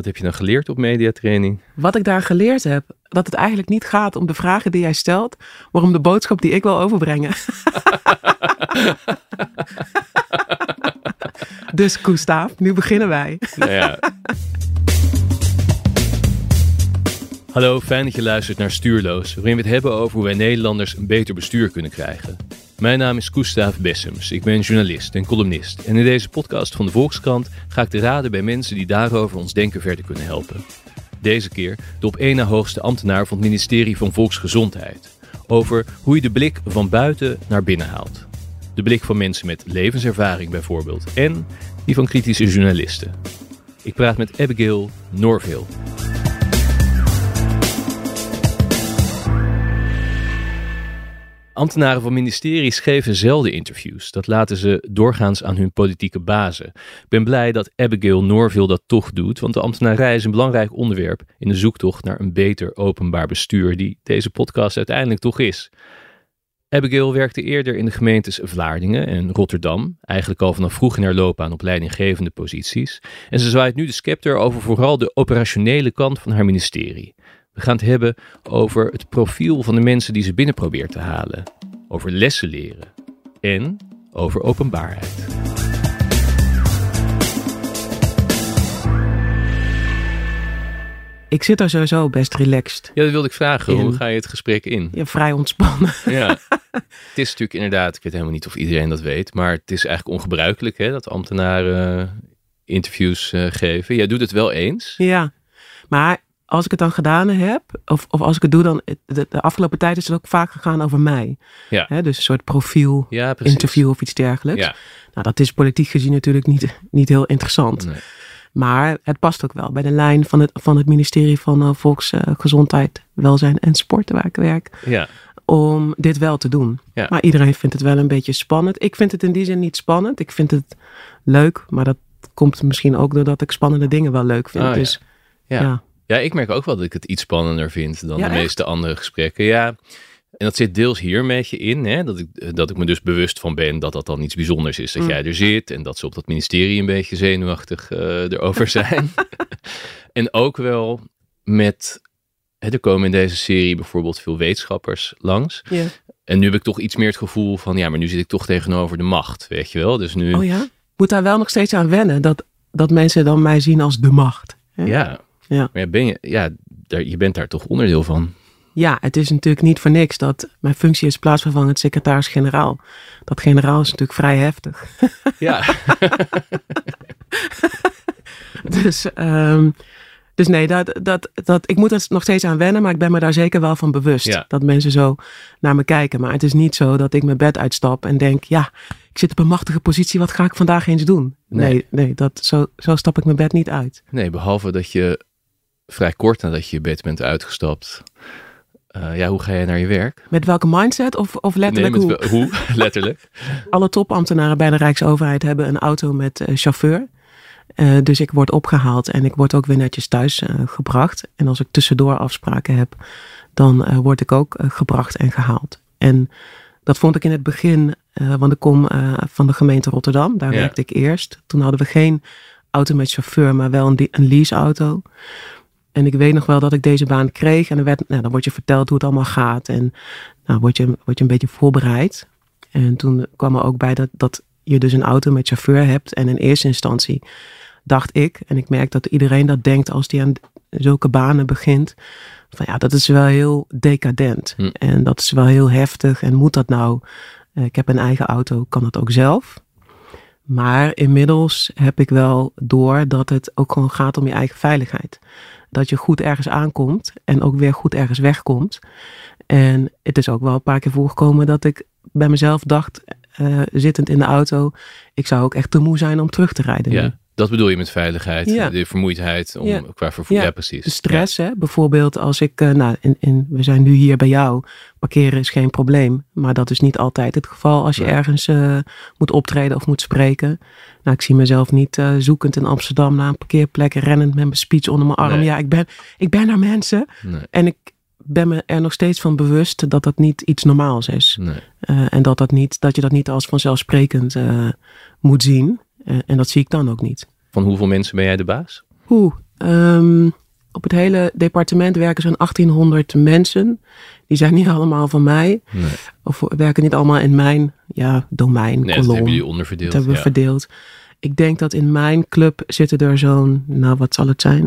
Wat heb je dan geleerd op mediatraining? Wat ik daar geleerd heb, dat het eigenlijk niet gaat om de vragen die jij stelt, maar om de boodschap die ik wil overbrengen. dus Gustav, nu beginnen wij. Nou ja. Hallo, fijn dat je luistert naar Stuurloos, waarin we het hebben over hoe wij Nederlanders een beter bestuur kunnen krijgen. Mijn naam is Gustav Bessems, ik ben journalist en columnist. En in deze podcast van de Volkskrant ga ik te raden bij mensen die daarover ons denken verder kunnen helpen. Deze keer de op één na hoogste ambtenaar van het ministerie van Volksgezondheid. Over hoe je de blik van buiten naar binnen haalt. De blik van mensen met levenservaring bijvoorbeeld. En die van kritische journalisten. Ik praat met Abigail Norville. Ambtenaren van ministeries geven zelden interviews. Dat laten ze doorgaans aan hun politieke bazen. Ik ben blij dat Abigail Norville dat toch doet, want de ambtenarij is een belangrijk onderwerp in de zoektocht naar een beter openbaar bestuur, die deze podcast uiteindelijk toch is. Abigail werkte eerder in de gemeentes Vlaardingen en Rotterdam, eigenlijk al vanaf vroeg in haar loopbaan op leidinggevende posities. En ze zwaait nu de scepter over vooral de operationele kant van haar ministerie. We gaan het hebben over het profiel van de mensen die ze binnen probeert te halen, over lessen leren en over openbaarheid. Ik zit er sowieso best relaxed. Ja, dat wilde ik vragen. In- Hoe ga je het gesprek in? Ja, vrij ontspannen. Ja. het is natuurlijk inderdaad, ik weet helemaal niet of iedereen dat weet, maar het is eigenlijk ongebruikelijk hè, dat ambtenaren interviews eh, geven. Jij doet het wel eens. Ja, maar als ik het dan gedaan heb, of, of als ik het doe, dan de, de afgelopen tijd is het ook vaak gegaan over mij. Ja. Hè, dus een soort profiel, Ja, interview of iets dergelijks. Ja. Nou, dat is politiek gezien natuurlijk niet, niet heel interessant. Nee. Maar het past ook wel bij de lijn van het, van het ministerie van eh, Volksgezondheid, Welzijn en Sport, waar ik werk, Ja. om dit wel te doen. Ja. Maar iedereen vindt het wel een beetje spannend. Ik vind het in die zin niet spannend. Ik vind het leuk, maar dat komt misschien ook doordat ik spannende dingen wel leuk vind. Ah, dus Ja. ja. Ja, ik merk ook wel dat ik het iets spannender vind dan Ja, de echt? meeste andere gesprekken. Ja, en dat zit deels hier een beetje in, hè? Dat, ik, dat ik me dus bewust van ben dat dat dan iets bijzonders is. Dat Mm. jij er zit en dat ze op dat ministerie een beetje zenuwachtig eh, erover zijn. en ook wel met, hè, er komen in deze serie bijvoorbeeld veel wetenschappers langs. En nu heb ik toch iets meer het gevoel van, ja, maar nu zit ik toch tegenover de macht, weet je wel. Dus nu, Oh ja? Moet daar wel nog steeds aan wennen dat, dat mensen dan mij zien als de macht. hè? ja. Ja. Maar ja, ben je, ja, daar, je bent daar toch onderdeel van. Ja, het is natuurlijk niet voor niks dat mijn functie is plaatsvervangend secretaris-generaal. Dat generaal is natuurlijk vrij heftig. Ja, Dus, ehm, dus nee, dat, dat, dat, ik moet er nog steeds aan wennen, maar ik ben me daar zeker wel van bewust. Ja. Dat mensen zo naar me kijken. Maar het is niet zo dat ik mijn bed uitstap en denk, ja, ik zit op een machtige positie, wat ga ik vandaag eens doen? Nee. Nee, nee, dat, zo, zo stap ik mijn bed niet uit. Nee, behalve dat je vrij kort nadat je je bed bent uitgestapt. eh, ja, hoe ga je naar je werk? Met welke mindset of, of letterlijk nee, hoe? hoe? Letterlijk. Alle topambtenaren bij de Rijksoverheid hebben een auto met eh, chauffeur. Eh, dus ik word opgehaald en ik word ook weer netjes thuis gebracht. En als ik tussendoor afspraken heb, dan word ik ook gebracht en gehaald. En dat vond ik in het begin, want ik kom van de gemeente Rotterdam. Daar Ja. werkte ik eerst. Toen hadden we geen auto met chauffeur, maar wel een, een leaseauto. En ik weet nog wel dat ik deze baan kreeg. En dan, werd, nou, dan wordt je verteld hoe het allemaal gaat. En nou, word, je, word je een beetje voorbereid. En toen kwam er ook bij dat, dat je dus een auto met chauffeur hebt. En in eerste instantie dacht ik, en ik merk dat iedereen dat denkt als die aan zulke banen begint. Van ja, dat is wel heel decadent. Hm. En dat is wel heel heftig. En moet dat nou? Eh, Ik heb een eigen auto, kan het ook zelf. Maar inmiddels heb ik wel door dat het ook gewoon gaat om je eigen veiligheid. Dat je goed ergens aankomt en ook weer goed ergens wegkomt. En het is ook wel een paar keer voorgekomen dat ik bij mezelf dacht, eh, zittend in de auto, ik zou ook echt te moe zijn om terug te rijden. Ja. Dat bedoel je met veiligheid, Ja. de vermoeidheid om, Ja. qua vervoer. Ja, Ja. precies. De stress, hè? bijvoorbeeld als ik, eh, nou, in, in, we zijn nu hier bij jou, parkeren is geen probleem. Maar dat is niet altijd het geval als je ergens eh, moet optreden of moet spreken. Nou, ik zie mezelf niet eh, zoekend in Amsterdam naar een parkeerplek, rennend met mijn speech onder mijn arm. Nee. Ja, ik ben, ik ben naar mensen. Nee, en ik ben me er nog steeds van bewust dat dat niet iets normaals is. nee. En dat, dat, niet, dat je dat niet als vanzelfsprekend moet zien. Eh, en dat zie ik dan ook niet. Van hoeveel mensen ben jij de baas? Oeh, ehm, op het hele departement werken zo'n 1800 mensen. Die zijn niet allemaal van mij. Nee, Of werken niet allemaal in mijn ja, domein, nee dat kolom. hebben jullie onderverdeeld. Dat hebben we ja. verdeeld. Ik denk dat in mijn club zitten er zo'n, nou wat zal het zijn?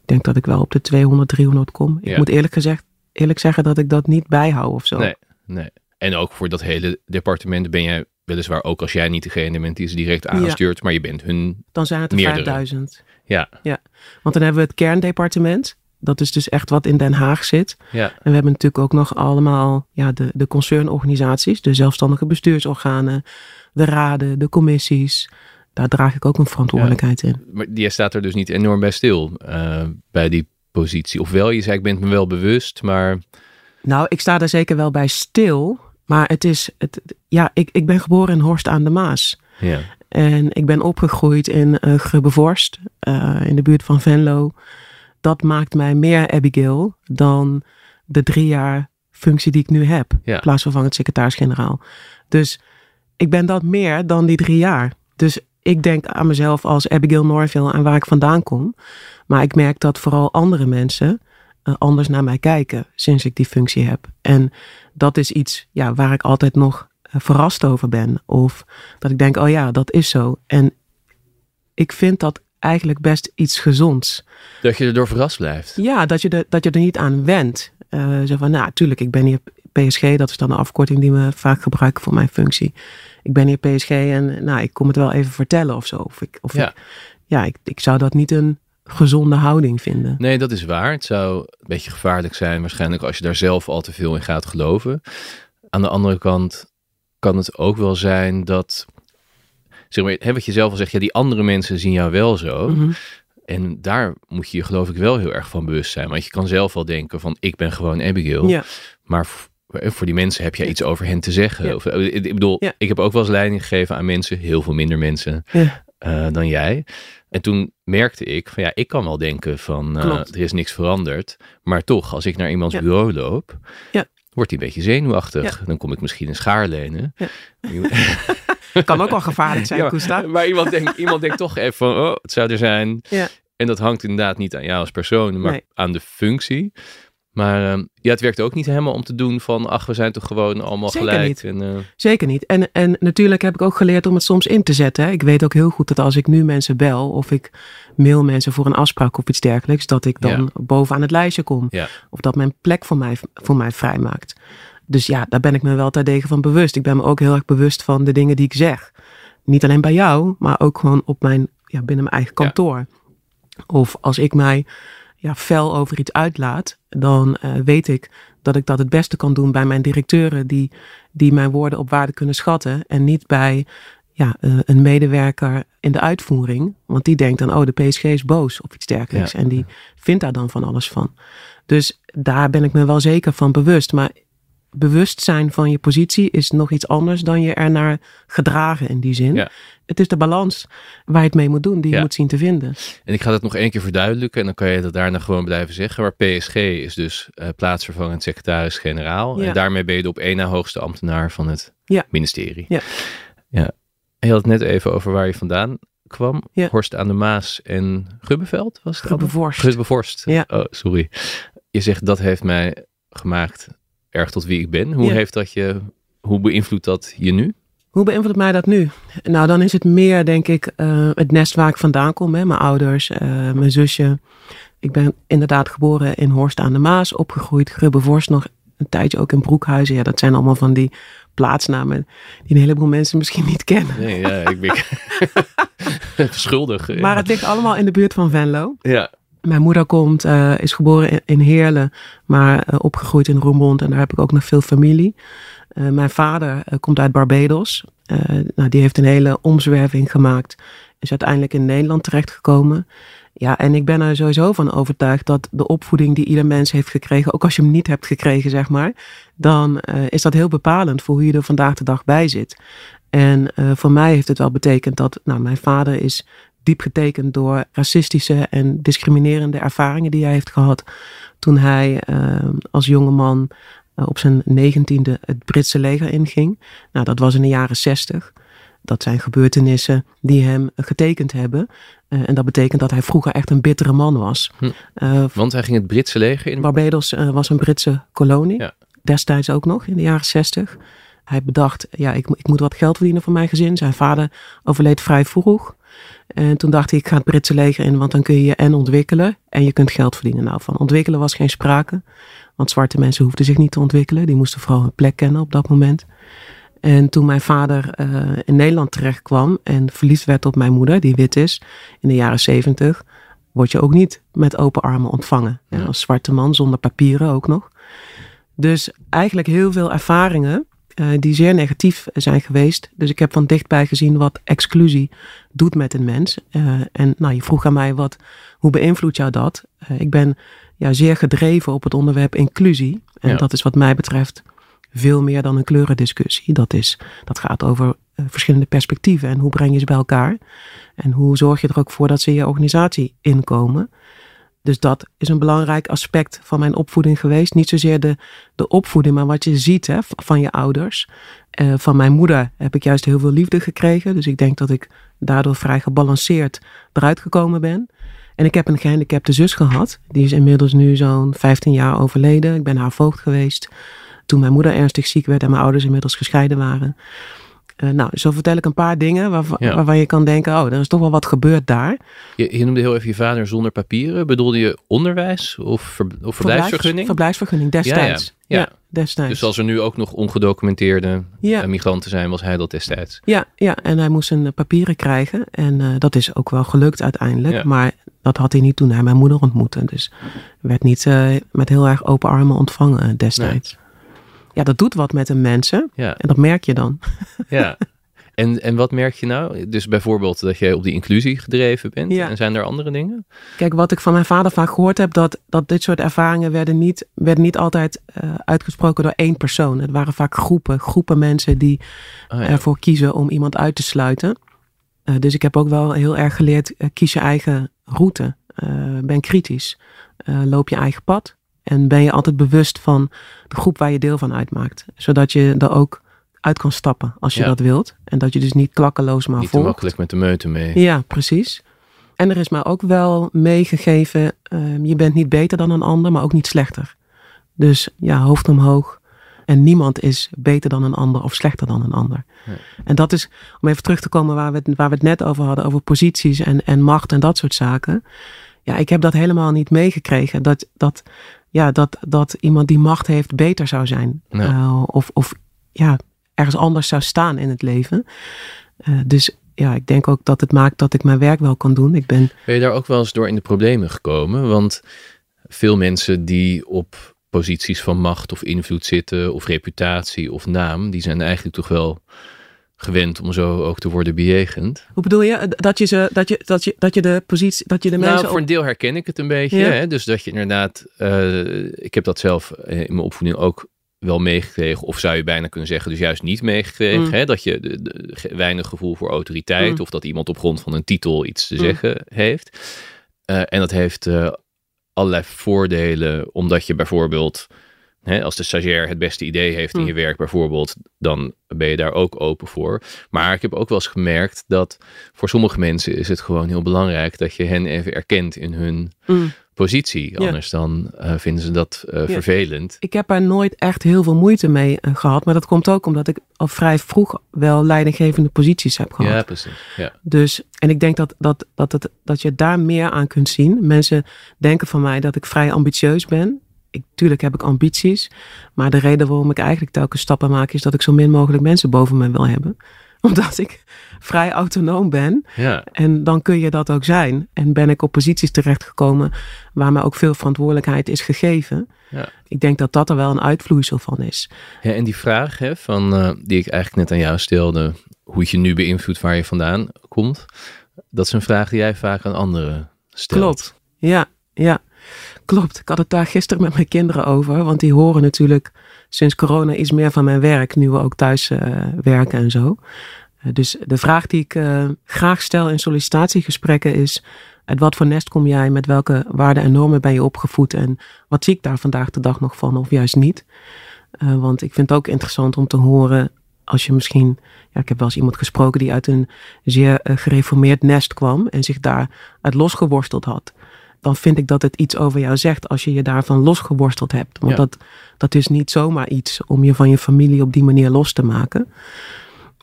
Ik denk dat ik wel op de 200, 300 kom. Ik Ja. moet eerlijk, gezegd, eerlijk zeggen dat ik dat niet bijhoud of zo. Nee, nee. En ook voor dat hele departement ben jij weliswaar ook als jij niet degene bent die ze direct aanstuurt, maar je bent hun. Dan zijn het er Meerdere. 5000. Ja, Want dan hebben we het kerndepartement. Dat is dus echt wat in Den Haag zit. ja, En we hebben natuurlijk ook nog allemaal ja, de, de concernorganisaties, de zelfstandige bestuursorganen, de raden, de commissies. Daar draag ik ook een verantwoordelijkheid in. maar jij staat er dus niet enorm bij stil eh, bij die positie. Ofwel, je zei ik ben me wel bewust, maar Nou, ik sta daar zeker wel bij stil. Maar het is, het, ja, ik, ik ben geboren in Horst aan de Maas. ja, En ik ben opgegroeid in uh, Grubbevorst, eh, in de buurt van Venlo. Dat maakt mij meer Abigail dan de drie jaar functie die ik nu heb. Ja. Plaatsvervangend secretaris-generaal. Dus ik ben dat meer dan die drie jaar. Dus ik denk aan mezelf als Abigail Norville en waar ik vandaan kom. Maar ik merk dat vooral andere mensen eh, anders naar mij kijken sinds ik die functie heb. En dat is iets ja, waar ik altijd nog eh, verrast over ben. Of dat ik denk, oh ja, dat is zo. En ik vind dat eigenlijk best iets gezonds. dat je erdoor verrast blijft. Ja, dat je, er, dat je er niet aan wendt. Eh, zo van, nou, tuurlijk, ik ben hier PSG, dat is dan de afkorting die we vaak gebruiken voor mijn functie. Ik ben hier PSG en nou, ik kom het wel even vertellen of zo. Of ik, of Ja. ik, ja, ik, ik zou dat niet een gezonde houding vinden. Nee, dat is waar. Het zou een beetje gevaarlijk zijn waarschijnlijk als je daar zelf al te veel in gaat geloven. Aan de andere kant kan het ook wel zijn dat, zeg maar, hè, wat je zelf al zegt, ja, die andere mensen zien jou wel zo. Mhm. En daar moet je je geloof ik wel heel erg van bewust zijn. Want je kan zelf wel denken van, ik ben gewoon Abigail. Ja, Maar v- voor die mensen heb jij iets over hen te zeggen. Ja. Of, eh, ik ik bedoel, Ja. ik heb ook wel eens leiding gegeven aan mensen, heel veel minder mensen ja, eh, dan jij. En toen merkte ik van ja, ik kan wel denken van eh, er is niks veranderd. Maar toch, als ik naar iemands Ja. bureau loop, Ja. wordt hij een beetje zenuwachtig. Ja. Dan kom ik misschien een schaar lenen. Ja. kan ook wel gevaarlijk zijn, Koesta. maar iemand denkt, iemand denkt toch even van, oh, het zou er zijn. Ja. En dat hangt inderdaad niet aan jou als persoon, maar Nee. aan de functie. Maar ehm, ja, het werkt ook niet helemaal om te doen van, ach, we zijn toch gewoon allemaal Zeker gelijk. niet. En, eh, Zeker niet. En, en natuurlijk heb ik ook geleerd om het soms in te zetten. hè. Ik weet ook heel goed dat als ik nu mensen bel of ik mail mensen voor een afspraak of iets dergelijks, dat ik dan Ja. bovenaan het lijstje kom. Ja. Of dat mijn plek voor mij, voor mij vrijmaakt. Dus ja, daar ben ik me wel terdege van bewust. Ik ben me ook heel erg bewust van de dingen die ik zeg. Niet alleen bij jou, maar ook gewoon op mijn, ja, binnen mijn eigen Ja. kantoor. Of als ik mij ja, fel over iets uitlaat, dan eh, weet ik dat ik dat het beste kan doen bij mijn directeuren die, die mijn woorden op waarde kunnen schatten. En niet bij ja, eh, een medewerker in de uitvoering. Want die denkt dan, oh, de PSG is boos of iets dergelijks. Ja. En die vindt daar dan van alles van. Dus daar ben ik me wel zeker van bewust. Maar bewustzijn van je positie is nog iets anders dan je ernaar gedragen in die zin. Ja. Het is de balans waar je het mee moet doen, die je moet zien te vinden. En ik ga dat nog één keer verduidelijken en dan kan je dat daarna gewoon blijven zeggen. Maar PSG is dus eh, plaatsvervangend secretaris-generaal. Ja. En daarmee ben je de op één na hoogste ambtenaar van het ministerie. Ja. ja. Je had het net even over waar je vandaan kwam. Ja. Horst aan de Maas en Gubbeveld was het? Gubbevorst. Ja. Oh, sorry. Je zegt dat heeft mij gemaakt erg tot wie ik ben. Hoe Ja. heeft dat je, hoe beïnvloedt dat je nu? Hoe beïnvloedt mij dat nu? Nou, dan is het meer, denk ik, eh, het nest waar ik vandaan kom. Hè? Mijn ouders, eh, mijn zusje. Ik ben inderdaad geboren in Horst aan de Maas, opgegroeid. Grubbevorst nog een tijdje ook in Broekhuizen. Ja, dat zijn allemaal van die plaatsnamen die een heleboel mensen misschien niet kennen. Nee, ja, ik ben schuldig. Maar het ligt allemaal in de buurt van Venlo. ja. Mijn moeder komt, eh, is geboren in, Heerlen, maar eh, opgegroeid in Roermond. En daar heb ik ook nog veel familie. Eh, mijn vader komt uit Barbados. Nou, die heeft een hele omzwerving gemaakt. Is uiteindelijk in Nederland terechtgekomen. Ja, en ik ben er sowieso van overtuigd dat de opvoeding die ieder mens heeft gekregen, ook als je hem niet hebt gekregen, zeg maar, dan is dat heel bepalend voor hoe je er vandaag de dag bij zit. En voor mij heeft het wel betekend dat, nou, mijn vader is diep getekend door racistische en discriminerende ervaringen die hij heeft gehad toen hij als jonge man eh, op zijn negentiende het Britse leger inging. Nou, dat was in de jaren zestig. Dat zijn gebeurtenissen die hem getekend hebben. Uh, en dat betekent dat hij vroeger echt een bittere man was. Hm. Want hij ging het Britse leger in? Barbados was een Britse kolonie. Ja. Destijds ook nog, in de jaren zestig. Hij bedacht, ja, ik, ik, moet wat geld verdienen voor mijn gezin. Zijn vader overleed vrij vroeg. En toen dacht hij, ik ga het Britse leger in, want dan kun je je en ontwikkelen en je kunt geld verdienen. Nou, van ontwikkelen was geen sprake. Want zwarte mensen hoefden zich niet te ontwikkelen. Die moesten vooral een plek kennen op dat moment. En toen mijn vader uh, in Nederland terecht kwam en verliefd werd op mijn moeder, die wit is, in de jaren zeventig, word je ook niet met open armen ontvangen. Ja. als zwarte man, zonder papieren ook nog. Dus eigenlijk heel veel ervaringen die zeer negatief zijn geweest. Dus ik heb van dichtbij gezien wat exclusie doet met een mens. Uh, en nou, je vroeg aan mij, wat, hoe beïnvloedt jou dat? ik ben ja, zeer gedreven op het onderwerp inclusie. En dat is wat mij betreft veel meer dan een kleurendiscussie. Dat, is, dat gaat over uh, verschillende perspectieven en hoe breng je ze bij elkaar. En hoe zorg je er ook voor dat ze in je organisatie inkomen. Dus dat is een belangrijk aspect van mijn opvoeding geweest. Niet zozeer de, de opvoeding, maar wat je ziet hè, van je ouders. Uh, van mijn moeder heb ik juist heel veel liefde gekregen. Dus ik denk dat ik daardoor vrij gebalanceerd eruit gekomen ben. En ik heb een gehandicapte zus gehad. Die is inmiddels nu zo'n 15 jaar overleden. Ik ben haar voogd geweest. Toen mijn moeder ernstig ziek werd en mijn ouders inmiddels gescheiden waren. Uh, nou, zo vertel ik een paar dingen waarvan, waarvan je kan denken, oh, er is toch wel wat gebeurd daar. Je, je noemde heel even je vader zonder papieren. Bedoelde je onderwijs of, ver, of verblijfsvergunning? Verblijfsvergunning, destijds. Ja, ja. destijds. Dus als er nu ook nog ongedocumenteerde. Eh, migranten zijn, was hij dat destijds? Ja, ja, en hij moest zijn eh, papieren krijgen. En uh, dat is ook wel gelukt uiteindelijk. Maar dat had hij niet toen hij mijn moeder ontmoette. Dus werd niet uh, met heel erg open armen ontvangen destijds. Nee ja, dat doet wat met een mensen. Ja. En dat merk je dan. Ja. En, en wat merk je nou? Dus bijvoorbeeld dat je op die inclusie gedreven bent. Ja. En zijn er andere dingen? Kijk, wat ik van mijn vader vaak gehoord heb, dat, dat dit soort ervaringen werden niet, werden niet altijd uh, uitgesproken door één persoon. Het waren vaak groepen, groepen mensen die oh, ja. ervoor kiezen om iemand uit te sluiten. Uh, dus ik heb ook wel heel erg geleerd, uh, kies je eigen route. ben kritisch. loop je eigen pad. En ben je altijd bewust van de groep waar je deel van uitmaakt. Zodat je er ook uit kan stappen als je dat wilt. En dat je dus niet klakkeloos maar niet volgt. Niet makkelijk met de meute mee. Ja, precies. En er is mij ook wel meegegeven, uh, je bent niet beter dan een ander, maar ook niet slechter. Dus ja, hoofd omhoog. En niemand is beter dan een ander of slechter dan een ander. En dat is, om even terug te komen waar we, het, waar we het net over hadden, over posities en, en macht en dat soort zaken. Ja, ik heb dat helemaal niet meegekregen. Dat, dat, ja, dat, dat iemand die macht heeft beter zou zijn. Uh, of, of ja, ergens anders zou staan in het leven. Uh, dus ja, ik denk ook dat het maakt dat ik mijn werk wel kan doen. Ik ben... ben je daar ook wel eens door in de problemen gekomen? Want veel mensen die op posities van macht of invloed zitten, of reputatie of naam, die zijn eigenlijk toch wel gewend om zo ook te worden bejegend. Hoe bedoel je? Dat je, ze, dat je, dat je, dat je de positie, dat je de nou, mensen... Nou, voor een deel herken ik het een beetje. Hè? Dus dat je inderdaad, uh, ik heb dat zelf in mijn opvoeding ook wel meegekregen, of zou je bijna kunnen zeggen, dus juist niet meegekregen. Mm. Hè? Dat je de, de, weinig gevoel voor autoriteit, mm. of dat iemand op grond van een titel iets te mm. zeggen heeft. Uh, en dat heeft uh, allerlei voordelen, omdat je bijvoorbeeld als de stagiair het beste idee heeft in je werk bijvoorbeeld, dan ben je daar ook open voor. Maar ik heb ook wel eens gemerkt dat voor sommige mensen is het gewoon heel belangrijk dat je hen even erkent in hun hm. positie. Anders dan uh, vinden ze dat uh, vervelend. Ik heb er nooit echt heel veel moeite mee uh, gehad. Maar dat komt ook omdat ik al vrij vroeg wel leidinggevende posities heb gehad. Ja, precies. Ja. Dus, en ik denk dat, dat, dat, het, dat je daar meer aan kunt zien. Mensen denken van mij dat ik vrij ambitieus ben ik, tuurlijk heb ik ambities. Maar de reden waarom ik eigenlijk telkens stappen maak, is dat ik zo min mogelijk mensen boven me wil hebben. Omdat ik vrij autonoom ben. Ja. En dan kun je dat ook zijn. En ben ik op posities terechtgekomen waar mij ook veel verantwoordelijkheid is gegeven. Ja. Ik denk dat dat er wel een uitvloeisel van is. Ja, en die vraag hè, van, eh, die ik eigenlijk net aan jou stelde, hoe het je nu beïnvloedt waar je vandaan komt, dat is een vraag die jij vaak aan anderen stelt. Klopt. Ja, ja. Klopt. Ik had het daar gisteren met mijn kinderen over. Want die horen natuurlijk sinds corona iets meer van mijn werk. Nu we ook thuis eh, werken en zo. Uh, dus de vraag die ik uh, graag stel in sollicitatiegesprekken is... Uit wat voor nest kom jij? Met welke waarden en normen ben je opgevoed? En wat zie ik daar vandaag de dag nog van of juist niet? want ik vind het ook interessant om te horen als je misschien, ja, ik heb wel eens iemand gesproken die uit een zeer gereformeerd nest kwam en zich daar uit losgeworsteld had. Dan vind ik dat het iets over jou zegt als je je daarvan losgeworsteld hebt. Want Ja. dat, dat is niet zomaar iets om je van je familie op die manier los te maken.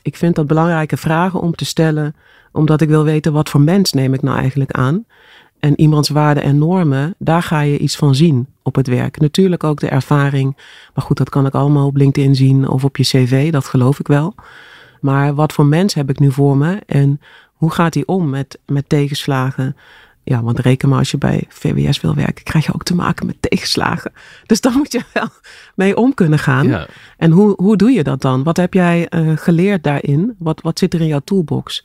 Ik vind dat belangrijke vragen om te stellen, omdat ik wil weten wat voor mens neem ik nou eigenlijk aan. En iemands waarden en normen, daar ga je iets van zien op het werk. Natuurlijk ook de ervaring. Maar goed, dat kan ik allemaal op LinkedIn zien of op je cv, dat geloof ik wel. Maar wat voor mens heb ik nu voor me en hoe gaat hij om met, met tegenslagen? Ja, want reken maar als je bij VWS wil werken, krijg je ook te maken met tegenslagen. Dus daar moet je wel mee om kunnen gaan. Ja. En hoe, hoe doe je dat dan? Wat heb jij eh, geleerd daarin? Wat, wat zit er in jouw toolbox?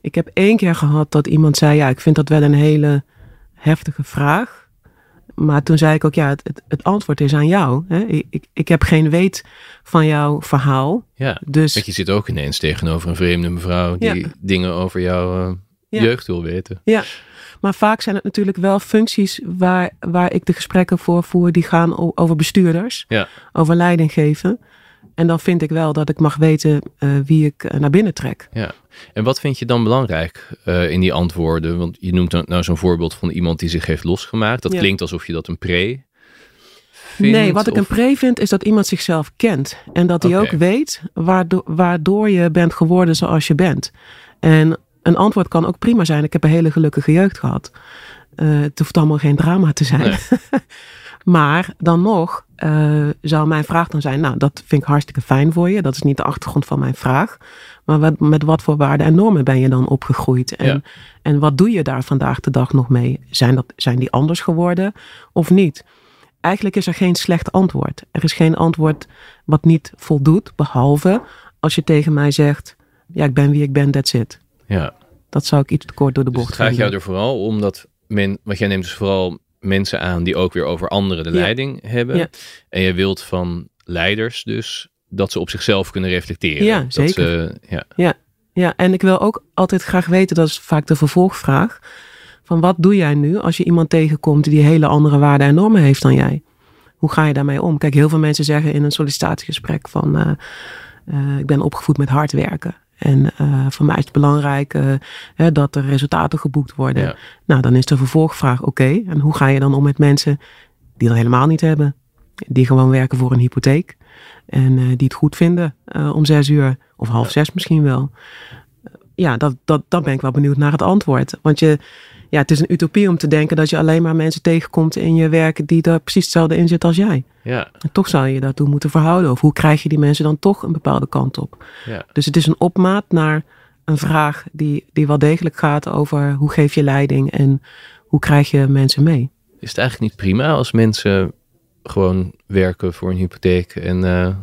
Ik heb één keer gehad dat iemand zei: Ja, ik vind dat wel een hele heftige vraag. Maar toen zei ik ook: Ja, het, het, het antwoord is aan jou. Hè? Ik, ik, ik heb geen weet van jouw verhaal. ja. Dus Want je zit ook ineens tegenover een vreemde mevrouw die Ja. dingen over jouw eh, Ja. jeugd wil weten. ja. Maar vaak zijn het natuurlijk wel functies waar, waar ik de gesprekken voor voer, die gaan over bestuurders, Ja. over leiding geven. En dan vind ik wel dat ik mag weten eh, wie ik eh, naar binnen trek. Ja. En wat vind je dan belangrijk eh, in die antwoorden? Want je noemt dan nou zo'n voorbeeld van iemand die zich heeft losgemaakt. Dat Ja. klinkt alsof je dat een pre vindt. nee, wat ik een pre vind, is dat iemand zichzelf kent. En dat hij ook weet waardoor, waardoor je bent geworden zoals je bent. En een antwoord kan ook prima zijn. Ik heb een hele gelukkige jeugd gehad. Eh, het hoeft allemaal geen drama te zijn. Nee. maar dan nog eh, zou mijn vraag dan zijn: Nou, dat vind ik hartstikke fijn voor je. Dat is niet de achtergrond van mijn vraag. Maar wat, met wat voor waarden en normen ben je dan opgegroeid? En, Ja. en wat doe je daar vandaag de dag nog mee? Zijn, dat, zijn die anders geworden of niet? Eigenlijk is er geen slecht antwoord. Er is geen antwoord wat niet voldoet, behalve als je tegen mij zegt: Ja, ik ben wie ik ben, that's it. Ja. Dat zou ik iets te kort door de Dus bocht het gaat jou er vooral om dat men, want jij neemt dus vooral mensen aan die ook weer over anderen de Ja. leiding hebben. Ja. En je wilt van leiders dus dat ze op zichzelf kunnen reflecteren. Ja, Dat zeker. Ze, ja. Ja, en ik wil ook altijd graag weten, dat is vaak de vervolgvraag, van wat doe jij nu als je iemand tegenkomt die hele andere waarden en normen heeft dan jij? Hoe ga je daarmee om? Kijk, heel veel mensen zeggen in een sollicitatiegesprek van, eh, eh, ik ben opgevoed met hard werken. En eh, voor mij is het belangrijk eh, hè, dat er resultaten geboekt worden. Ja. Nou, dan is de vervolgvraag, oké, en hoe ga je dan om met mensen die dat helemaal niet hebben? Die gewoon werken voor een hypotheek. En eh, die het goed vinden om zes uur of half zes misschien wel. Ja, dat, dat, dan ben ik wel benieuwd naar het antwoord. Want je, ja, het is een utopie om te denken dat je alleen maar mensen tegenkomt in je werk die er precies hetzelfde in zitten als jij. Ja, En toch zou je je daartoe moeten verhouden. Of hoe krijg je die mensen dan toch een bepaalde kant op? ja. Dus het is een opmaat naar een vraag die, die wel degelijk gaat over hoe geef je leiding en hoe krijg je mensen mee. Is het eigenlijk niet prima als mensen gewoon werken voor een hypotheek en eh,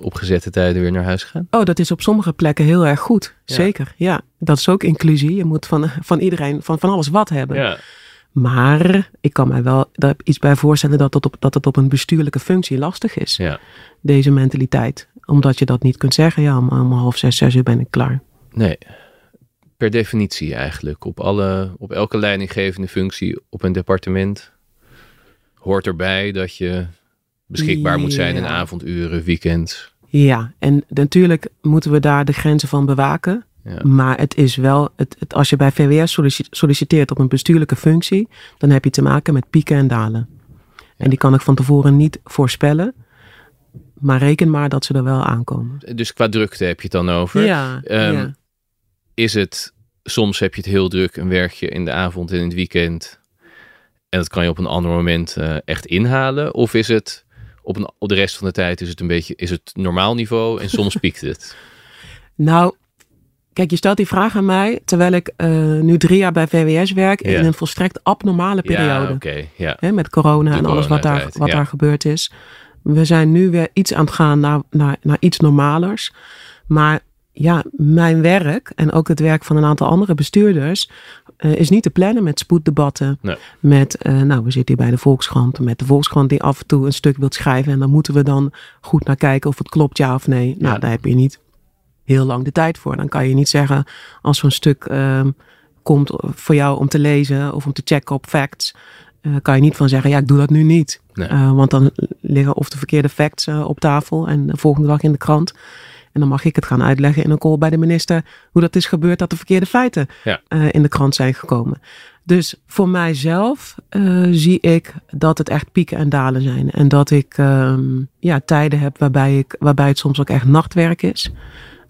op gezette tijden weer naar huis gaan? Oh, dat is op sommige plekken heel erg goed. Ja. Zeker, ja. Dat is ook inclusie. Je moet van, van iedereen, van, van alles wat hebben. Ja, Maar ik kan mij wel daar iets bij voorstellen dat het, op, dat het op een bestuurlijke functie lastig is. ja. Deze mentaliteit. Omdat je dat niet kunt zeggen. Ja, om, om half zes, zes uur ben ik klaar. Nee. Per definitie eigenlijk. Op, alle, op elke leidinggevende functie op een departement hoort erbij dat je beschikbaar moet zijn in Ja. avonduren, weekends. Ja, en natuurlijk moeten we daar de grenzen van bewaken. Ja. Maar het is wel, het, het, als je bij VWS sollici- solliciteert op een bestuurlijke functie, dan heb je te maken met pieken en dalen. En die kan ik van tevoren niet voorspellen. Maar reken maar dat ze er wel aankomen. Dus qua drukte heb je het dan over. Ja, Ehm, ja. Is het, soms heb je het heel druk en werk je in de avond en in het weekend. En dat kan je op een ander moment eh, echt inhalen. Of is het op, een, op de rest van de tijd is het een beetje is het normaal niveau en soms piekt het. Nou, kijk, je stelt die vraag aan mij terwijl ik eh, nu drie jaar bij VWS werk in een volstrekt abnormale periode. Ja, oké. ja. Hè, met corona De en alles wat, daar, wat ja. daar gebeurd is. We zijn nu weer iets aan het gaan naar, naar, naar iets normalers. Maar ja, mijn werk en ook het werk van een aantal andere bestuurders eh, is niet te plannen met spoeddebatten. Nee. Met, eh, nou, we zitten hier bij de Volkskrant. Met de Volkskrant die af en toe een stuk wilt schrijven. En dan moeten we dan goed naar kijken of het klopt, ja of nee. Nou, Ja. daar heb je niet heel lang de tijd voor. Dan kan je niet zeggen als zo'n stuk ehm, komt voor jou om te lezen of om te checken op facts. eh, kan je niet van zeggen, ja, ik doe dat nu niet. Nee. Want dan liggen of de verkeerde facts op tafel en de volgende dag in de krant. En dan mag ik het gaan uitleggen in een call bij de minister hoe dat is gebeurd dat de verkeerde feiten Ja. eh, in de krant zijn gekomen. Dus voor mijzelf eh, zie ik dat het echt pieken en dalen zijn. En dat ik ehm, ja, tijden heb waarbij, ik, waarbij het soms ook echt nachtwerk is.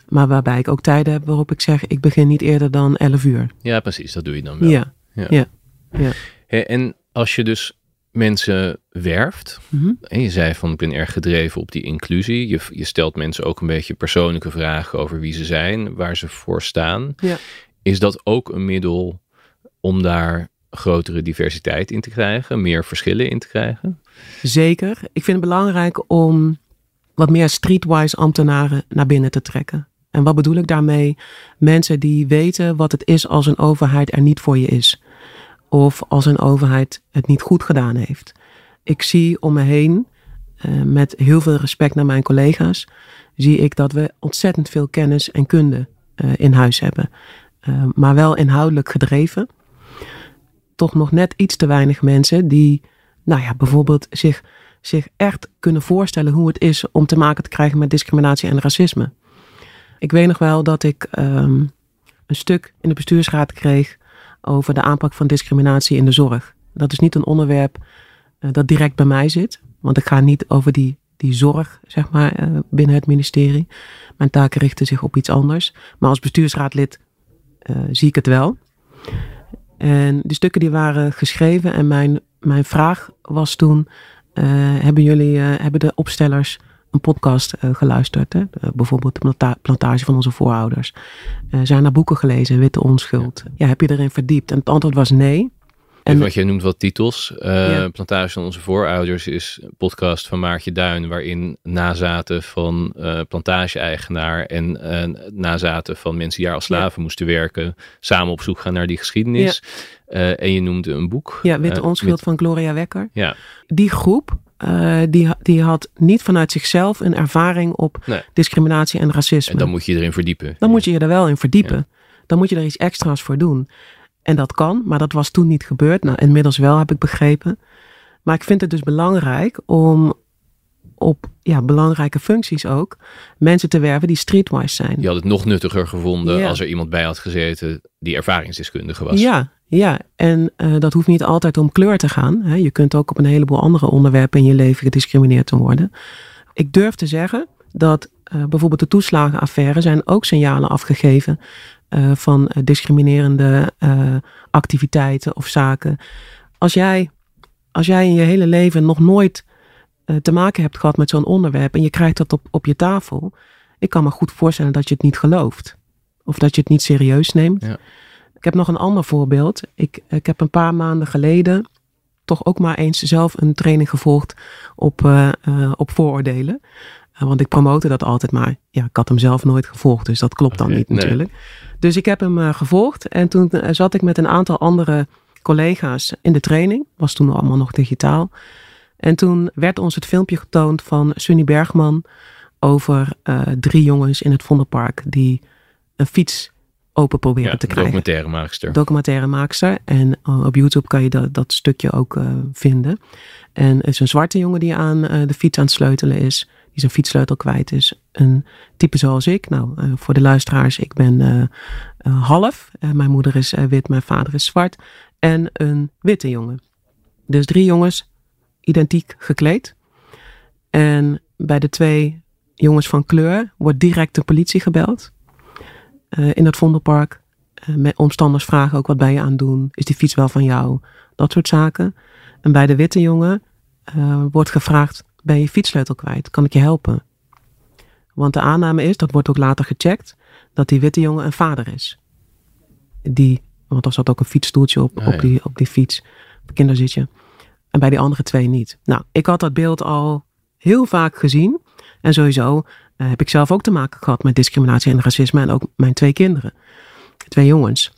Maar waarbij ik ook tijden heb waarop ik zeg, ik begin niet eerder dan 11 uur. ja, precies. Dat doe je dan wel. Ja. Ja. Ja. En als je dus mensen werft, Mhm. en je zei van ik ben erg gedreven op die inclusie, je, je stelt mensen ook een beetje persoonlijke vragen over wie ze zijn, waar ze voor staan. Ja. Is dat ook een middel om daar grotere diversiteit in te krijgen, meer verschillen in te krijgen? Zeker. Ik vind het belangrijk om wat meer streetwise ambtenaren naar binnen te trekken. En wat bedoel ik daarmee? Mensen die weten wat het is als een overheid er niet voor je is. Of als een overheid het niet goed gedaan heeft. Ik zie om me heen, eh, met heel veel respect naar mijn collega's, zie ik dat we ontzettend veel kennis en kunde eh, in huis hebben. Eh, maar wel inhoudelijk gedreven. Toch nog net iets te weinig mensen die, nou ja, bijvoorbeeld zich, zich echt kunnen voorstellen hoe het is om te maken te krijgen met discriminatie en racisme. Ik weet nog wel dat ik ehm, een stuk in de bestuursraad kreeg over de aanpak van discriminatie in de zorg. Dat is niet een onderwerp eh, dat direct bij mij zit, want ik ga niet over die, die zorg, zeg maar, eh, binnen het ministerie. Mijn taken richten zich op iets anders. Maar als bestuursraadlid eh, zie ik het wel. En die stukken die waren geschreven en mijn, mijn vraag was toen, hebben jullie, hebben de opstellers een podcast eh, geluisterd? Hè? Eh, bijvoorbeeld de planta- plantage van onze voorouders. Eh, zijn er boeken gelezen, Witte Onschuld? Ja, heb je erin verdiept? En het antwoord was nee. En wat jij noemt wat titels. Ja. Plantage van onze voorouders is een podcast van Maartje Duin, waarin nazaten van eh, plantage-eigenaar en eh, nazaten van mensen die daar als slaven moesten werken, samen op zoek gaan naar die geschiedenis. En je noemde een boek. Ja, Witte Onschuld met- van Gloria Wekker. ja, Die groep, eh, die, die had niet vanuit zichzelf een ervaring op Nee. discriminatie en racisme. en dan moet je erin verdiepen. Dan moet je je er wel in verdiepen. Dan moet je er iets extra's voor doen. En dat kan, maar dat was toen niet gebeurd. Nou, inmiddels wel, heb ik begrepen. Maar ik vind het dus belangrijk om op ja, belangrijke functies ook mensen te werven die streetwise zijn. Je had het nog nuttiger gevonden Ja. als er iemand bij had gezeten die ervaringsdeskundige was. Ja, ja. en eh, dat hoeft niet altijd om kleur te gaan. Hè. Je kunt ook op een heleboel andere onderwerpen in je leven gediscrimineerd te worden. Ik durf te zeggen dat eh, bijvoorbeeld de toeslagenaffaire zijn ook signalen afgegeven eh, van discriminerende activiteiten of zaken. Als jij, als jij in je hele leven nog nooit te maken hebt gehad met zo'n onderwerp en je krijgt dat op, op je tafel, ik kan me goed voorstellen dat je het niet gelooft. Of dat je het niet serieus neemt. Ja. Ik heb nog een ander voorbeeld. Ik, ik heb een paar maanden geleden toch ook maar eens zelf een training gevolgd op, eh, eh, op vooroordelen. Eh, want ik promote dat altijd maar. Ja, ik had hem zelf nooit gevolgd, dus dat klopt dan niet nee. natuurlijk. Dus ik heb hem gevolgd en toen zat ik met een aantal andere collega's in de training. Was toen allemaal nog digitaal. En toen werd ons het filmpje getoond van Sunny Bergman over drie jongens in het Vondelpark die een fiets open proberen Ja, te krijgen documentaire maakster. documentaire maakster. En uh, op YouTube kan je dat, dat stukje ook uh, vinden. En het is een zwarte jongen die aan uh, de fiets aan het sleutelen is. Die zijn fietssleutel kwijt is. Een type zoals ik. Nou, uh, voor de luisteraars, ik ben half. mijn moeder is wit, mijn vader is zwart. En een witte jongen. Dus drie jongens, identiek gekleed. En bij de twee jongens van kleur wordt direct de politie gebeld. Uh, in het Vondelpark. Uh, met omstanders vragen ook wat ben je aan het doen? Is die fiets wel van jou? Dat soort zaken. En bij de witte jongen uh, wordt gevraagd: ben je fietssleutel kwijt? Kan ik je helpen? Want de aanname is, dat wordt ook later gecheckt, dat die witte jongen een vader is. Die, want er zat ook een fietsstoeltje op, Ah, op, ja. die, op die fiets, op kinderzitje. En bij die andere twee niet. Nou, ik had dat beeld al heel vaak gezien. En sowieso eh, heb ik zelf ook te maken gehad met discriminatie en racisme. En ook mijn twee kinderen. Twee jongens.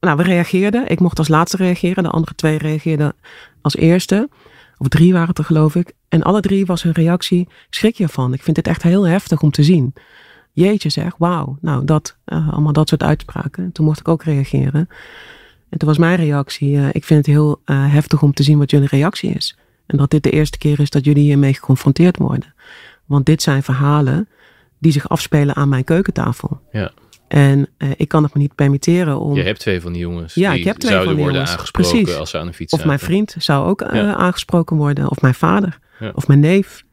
Nou, we reageerden. Ik mocht als laatste reageren. De andere twee reageerden als eerste. Of drie waren het er, geloof ik. En alle drie was hun reactie: ik schrik je van. Ik vind dit echt heel heftig om te zien. Jeetje zeg, wauw. Nou, dat, eh, allemaal dat soort uitspraken. En toen mocht ik ook reageren. En toen was mijn reactie: eh, ik vind het heel heftig om te zien wat jullie reactie is. En dat dit de eerste keer is dat jullie hiermee geconfronteerd worden. Want dit zijn verhalen die zich afspelen aan mijn keukentafel. Ja. En eh, ik kan het me niet permitteren om. Je hebt twee van die jongens Ja, die ik heb twee zouden van die worden jongens. aangesproken Precies. als ze aan een fiets Of mijn vriend zou ook eh, aangesproken worden. Of mijn vader. Ja. Of mijn neef.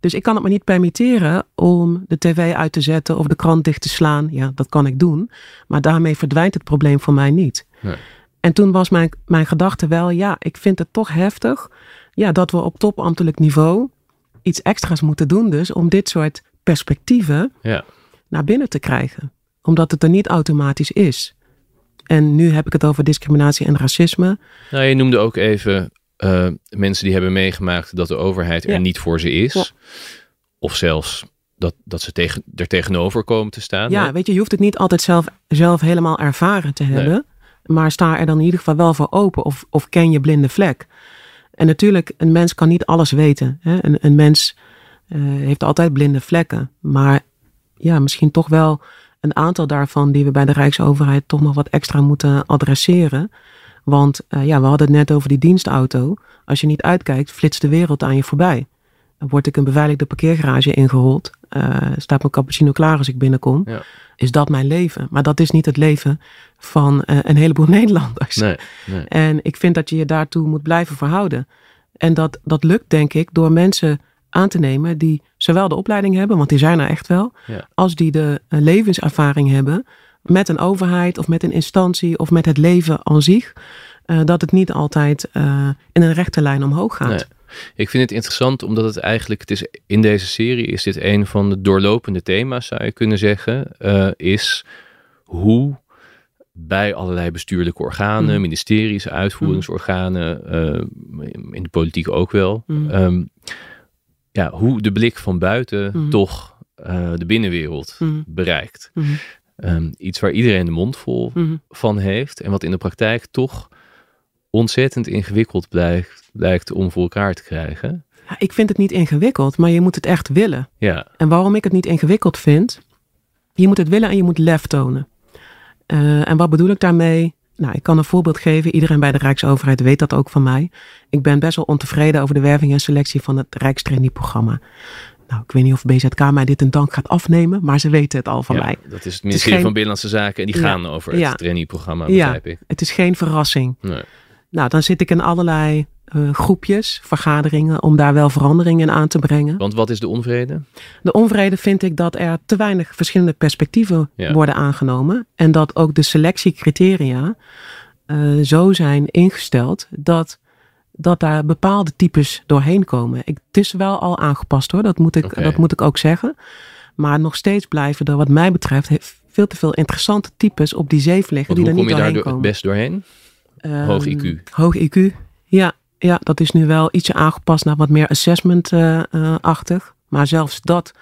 Dus ik kan het me niet permitteren om de tv uit te zetten of de krant dicht te slaan. Ja, dat kan ik doen. Maar daarmee verdwijnt het probleem voor mij niet. Nee. En toen was mijn, mijn gedachte wel, ja, ik vind het toch heftig. Ja, dat we op topambtelijk niveau iets extra's moeten doen dus om dit soort perspectieven Ja. naar binnen te krijgen. Omdat het er niet automatisch is. En nu heb ik het over discriminatie en racisme. Nou, je noemde ook even eh, mensen die hebben meegemaakt dat de overheid er Ja. niet voor ze is. Ja. Of zelfs dat, dat ze tegen, er tegenover komen te staan. Ja, hè? weet je, je hoeft het niet altijd zelf, zelf helemaal ervaren te hebben. Maar sta er dan in ieder geval wel voor open of, of ken je blinde vlek. En natuurlijk, een mens kan niet alles weten. Hè? Een, een mens eh, heeft altijd blinde vlekken. Maar ja, misschien toch wel een aantal daarvan die we bij de Rijksoverheid toch nog wat extra moeten adresseren. Want eh, ja, we hadden het net over die dienstauto. Als je niet uitkijkt, flitst de wereld aan je voorbij. Dan word ik een beveiligde parkeergarage ingerold. eh, staat mijn cappuccino klaar als ik binnenkom. Ja. Is dat mijn leven? Maar dat is niet het leven van eh, een heleboel Nederlanders. Nee, nee. En ik vind dat je je daartoe moet blijven verhouden. En dat, dat lukt denk ik door mensen aan te nemen die zowel de opleiding hebben, want die zijn er echt wel, Ja. als die de eh, levenservaring hebben met een overheid of met een instantie of met het leven aan zich. eh, dat het niet altijd in een rechte lijn omhoog gaat. Nee. Ik vind het interessant omdat het eigenlijk, het is, in deze serie is dit een van de doorlopende thema's, zou je kunnen zeggen, is hoe bij allerlei bestuurlijke organen, Mhm. ministeries, uitvoeringsorganen, eh, in de politiek ook wel, Mhm. ehm, ja, hoe de blik van buiten Mhm. toch eh, de binnenwereld Mhm. bereikt. Ehm, iets waar iedereen de mond vol van heeft en wat in de praktijk toch ontzettend ingewikkeld blijkt, blijkt om voor elkaar te krijgen. Ja, ik vind het niet ingewikkeld, maar je moet het echt willen. Ja, En waarom ik het niet ingewikkeld vind, je moet het willen en je moet lef tonen. Eh, en wat bedoel ik daarmee? Nou, ik kan een voorbeeld geven. Iedereen bij de Rijksoverheid weet dat ook van mij. Ik ben best wel ontevreden over de werving en selectie van het Rijkstrainee-programma. Nou, ik weet niet of BZK mij dit een dank gaat afnemen, maar ze weten het al van ja, mij. dat is het ministerie geen- van Binnenlandse Zaken en die Ja, gaan over het ja. trainee-programma, Ja. begrijp ik. Het is geen verrassing. Nee. Nou, dan zit ik in allerlei eh, groepjes, vergaderingen, om daar wel veranderingen in aan te brengen. Want wat is de onvrede? De onvrede vind ik dat er te weinig verschillende perspectieven Ja. worden aangenomen. En dat ook de selectiecriteria eh, zo zijn ingesteld dat, dat daar bepaalde types doorheen komen. Ik, het is wel al aangepast hoor, dat moet, ik, dat moet ik ook zeggen. Maar nog steeds blijven er wat mij betreft veel te veel interessante types op die zeef liggen Want die hoe er kom niet je daar doorheen door- het komen. best doorheen? Ehm, Hoog IQ. Hoog IQ, ja. Ja, dat is nu wel ietsje aangepast naar wat meer assessment-achtig. maar zelfs dat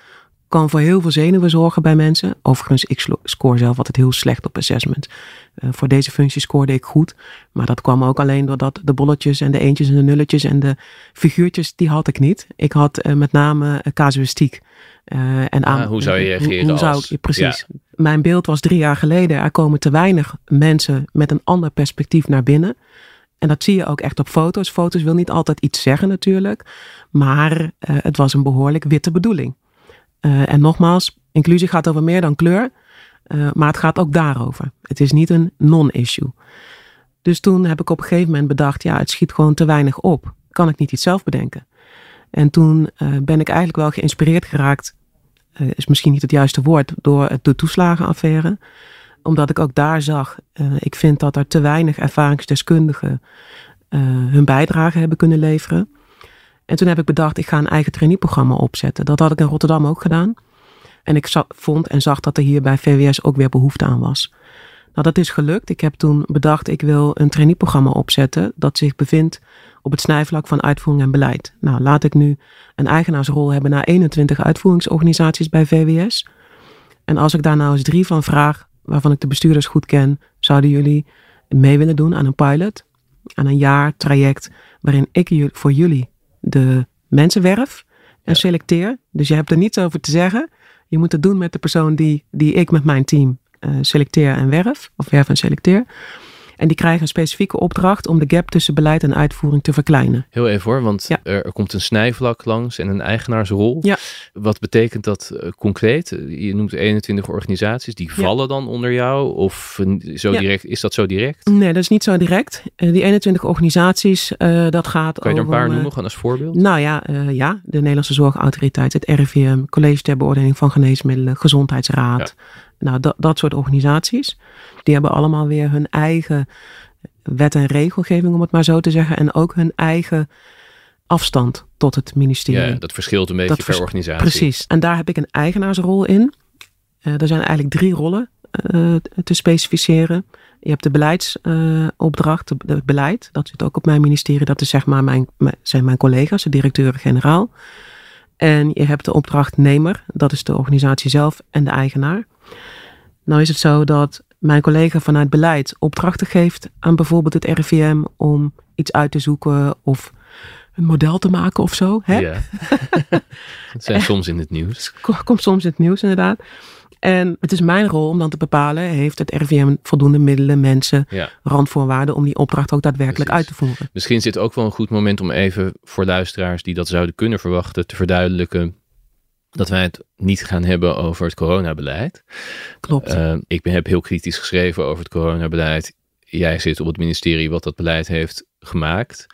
kan voor heel veel zenuwen zorgen bij mensen. Overigens, ik score zelf altijd heel slecht op assessment. Eh, voor deze functie scoorde ik goed. Maar dat kwam ook alleen doordat de bolletjes en de eentjes en de nulletjes en de figuurtjes, die had ik niet. Ik had eh, met name eh, casuïstiek. eh, en aan, Ah, hoe zou je reageren Hoe, hoe zou ik, precies. Mijn beeld was drie jaar geleden. Er komen te weinig mensen met een ander perspectief naar binnen. En dat zie je ook echt op foto's. Foto's wil niet altijd iets zeggen natuurlijk. Maar eh, het was een behoorlijk witte bedoeling. Eh, en nogmaals, inclusie gaat over meer dan kleur. eh, maar het gaat ook daarover. Het is niet een non-issue. Dus toen heb ik op een gegeven moment bedacht, ja, het schiet gewoon te weinig op. Kan ik niet iets zelf bedenken? En toen ben ik eigenlijk wel geïnspireerd geraakt, is misschien niet het juiste woord, door de toeslagenaffaire. Omdat ik ook daar zag, eh, ik vind dat er te weinig ervaringsdeskundigen eh, hun bijdrage hebben kunnen leveren. En toen heb ik bedacht, ik ga een eigen traineeprogramma opzetten. Dat had ik in Rotterdam ook gedaan. En ik vond en zag dat er hier bij VWS ook weer behoefte aan was. Nou, dat is gelukt. Ik heb toen bedacht, ik wil een traineeprogramma opzetten dat zich bevindt op het snijvlak van uitvoering en beleid. Nou, laat ik nu een eigenaarsrol hebben naar 21 uitvoeringsorganisaties bij VWS. En als ik daar nou eens drie van vraag, waarvan ik de bestuurders goed ken, zouden jullie mee willen doen aan een pilot? Aan een jaar traject waarin ik voor jullie de mensen werf en selecteer. Dus je hebt er niets over te zeggen. Je moet het doen met de persoon die, die ik met mijn team uh, selecteer en werf. Of werf en selecteer. En die krijgen een specifieke opdracht om de gap tussen beleid en uitvoering te verkleinen. Heel even hoor, want er, komt een snijvlak langs en een eigenaarsrol. Ja. Wat betekent dat uh, concreet? Je noemt 21 organisaties, die vallen dan onder jou? Of zo direct, is dat zo direct? Nee, dat is niet zo direct. Uh, die 21 organisaties, uh, dat gaat Kan je er een paar noemen, als voorbeeld? Nou ja, ja, de Nederlandse Zorgautoriteit, het RIVM, College ter Beoordeling van Geneesmiddelen, Gezondheidsraad. Nou, dat, dat soort organisaties. Die hebben allemaal weer hun eigen wet en regelgeving, om het maar zo te zeggen. En ook hun eigen afstand tot het ministerie. Ja, dat verschilt een beetje per organisatie. Precies. En daar heb ik een eigenaarsrol in. Uh, er zijn eigenlijk drie rollen uh, te specificeren. Je hebt de beleidsopdracht, uh, het beleid. Dat zit ook op mijn ministerie. Dat is zeg maar mijn, zijn mijn collega's, de directeur-generaal. En je hebt de opdrachtnemer, dat is de organisatie zelf en de eigenaar. Nou is het zo dat mijn collega vanuit beleid opdrachten geeft aan bijvoorbeeld het RIVM om iets uit te zoeken of een model te maken of zo. Hè? Ja. dat zijn soms in het nieuws. Komt soms in het nieuws inderdaad. En het is mijn rol om dan te bepalen, heeft het RIVM voldoende middelen, mensen, randvoorwaarden om die opdracht ook daadwerkelijk uit te voeren. Misschien zit ook wel een goed moment om even voor luisteraars die dat zouden kunnen verwachten te verduidelijken dat wij het niet gaan hebben over het coronabeleid. Klopt. Uh, ik ben, heb heel kritisch geschreven over het coronabeleid. Jij zit op het ministerie wat dat beleid heeft gemaakt.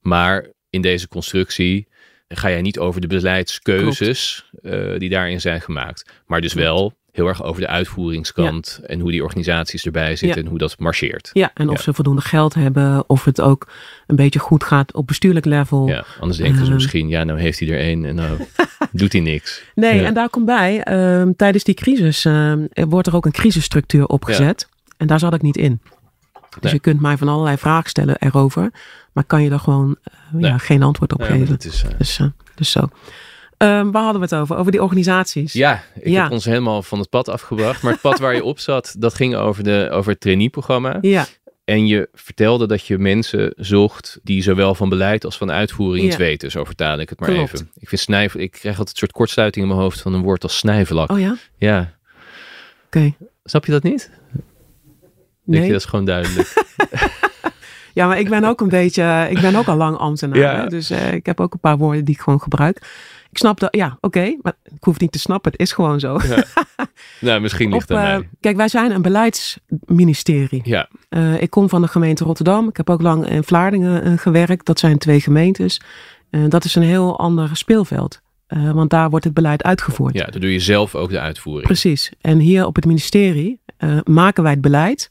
Maar in deze constructie ga jij niet over de beleidskeuzes uh, die daarin zijn gemaakt. Maar dus wel heel erg over de uitvoeringskant en hoe die organisaties erbij zitten en hoe dat marcheert. Ja, en of ze voldoende geld hebben, of het ook een beetje goed gaat op bestuurlijk level. Ja, anders denken ze ehm. misschien, ja, nou heeft hij er één en nou doet hij niks. Nee, en daar komt bij, um, tijdens die crisis um, wordt er ook een crisisstructuur opgezet. En daar zat ik niet in. Dus je kunt mij van allerlei vragen stellen erover. Maar kan je daar gewoon uh, ja, geen antwoord op geven. Is, uh... dus, uh, dus zo. Um, waar hadden we het over? Over die organisaties. Ja, ik heb ons helemaal van het pad afgebracht. Maar het pad waar je op zat, dat ging over, de, over het traineeprogramma. Ja. En je vertelde dat je mensen zocht die zowel van beleid als van uitvoering iets weten. Zo vertaal ik het maar even. Ik vind snijf, ik krijg altijd een soort kortsluiting in mijn hoofd van een woord als snijvlak. Oh ja? Ja. Oké. Snap je dat niet? Nee. je, dat is gewoon duidelijk. ja, maar ik ben ook een beetje, ik ben ook al lang ambtenaar. Ja. Dus uh, ik heb ook een paar woorden die ik gewoon gebruik. Ik snap dat, ja, oké, maar ik hoef het niet te snappen. Het is gewoon zo. Ja. nou, misschien ligt mij. Uh, kijk, wij zijn een beleidsministerie. Ja. Uh, ik kom van de gemeente Rotterdam. Ik heb ook lang in Vlaardingen gewerkt. Dat zijn twee gemeentes. dat is een heel ander speelveld. want daar wordt het beleid uitgevoerd. Ja, dan doe je zelf ook de uitvoering. Precies. En hier op het ministerie maken wij het beleid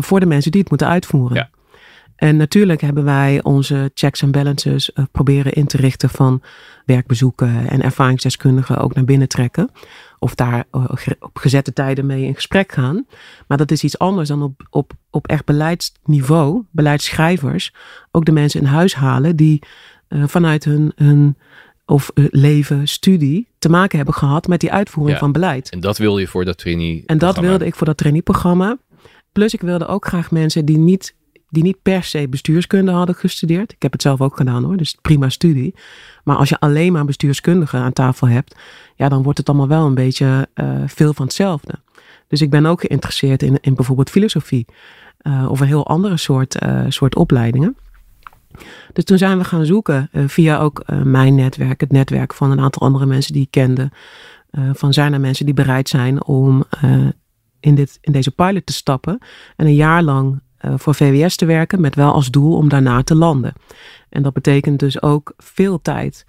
voor de mensen die het moeten uitvoeren. Ja. En natuurlijk hebben wij onze checks en balances uh, proberen in te richten van werkbezoeken en ervaringsdeskundigen ook naar binnen trekken. Of daar uh, op gezette tijden mee in gesprek gaan. Maar dat is iets anders dan op, op, op echt beleidsniveau, beleidsschrijvers, ook de mensen in huis halen die uh, vanuit hun, hun of leven, studie te maken hebben gehad met die uitvoering van beleid. En dat wil je voor dat trainee. En dat wilde ik voor dat traineeprogramma. Plus ik wilde ook graag mensen die niet die niet per se bestuurskunde hadden gestudeerd. Ik heb het zelf ook gedaan hoor, dus prima studie. Maar als je alleen maar bestuurskundigen aan tafel hebt, ja, dan wordt het allemaal wel een beetje uh, veel van hetzelfde. Dus ik ben ook geïnteresseerd in, in bijvoorbeeld filosofie uh, of een heel andere soort, uh, soort opleidingen. Dus toen zijn we gaan zoeken via ook mijn netwerk, het netwerk van een aantal andere mensen die ik kende. van zijn er mensen die bereid zijn om in, dit, in deze pilot te stappen en een jaar lang eh, voor VWS te werken, met wel als doel om daarna te landen. En dat betekent dus ook veel tijd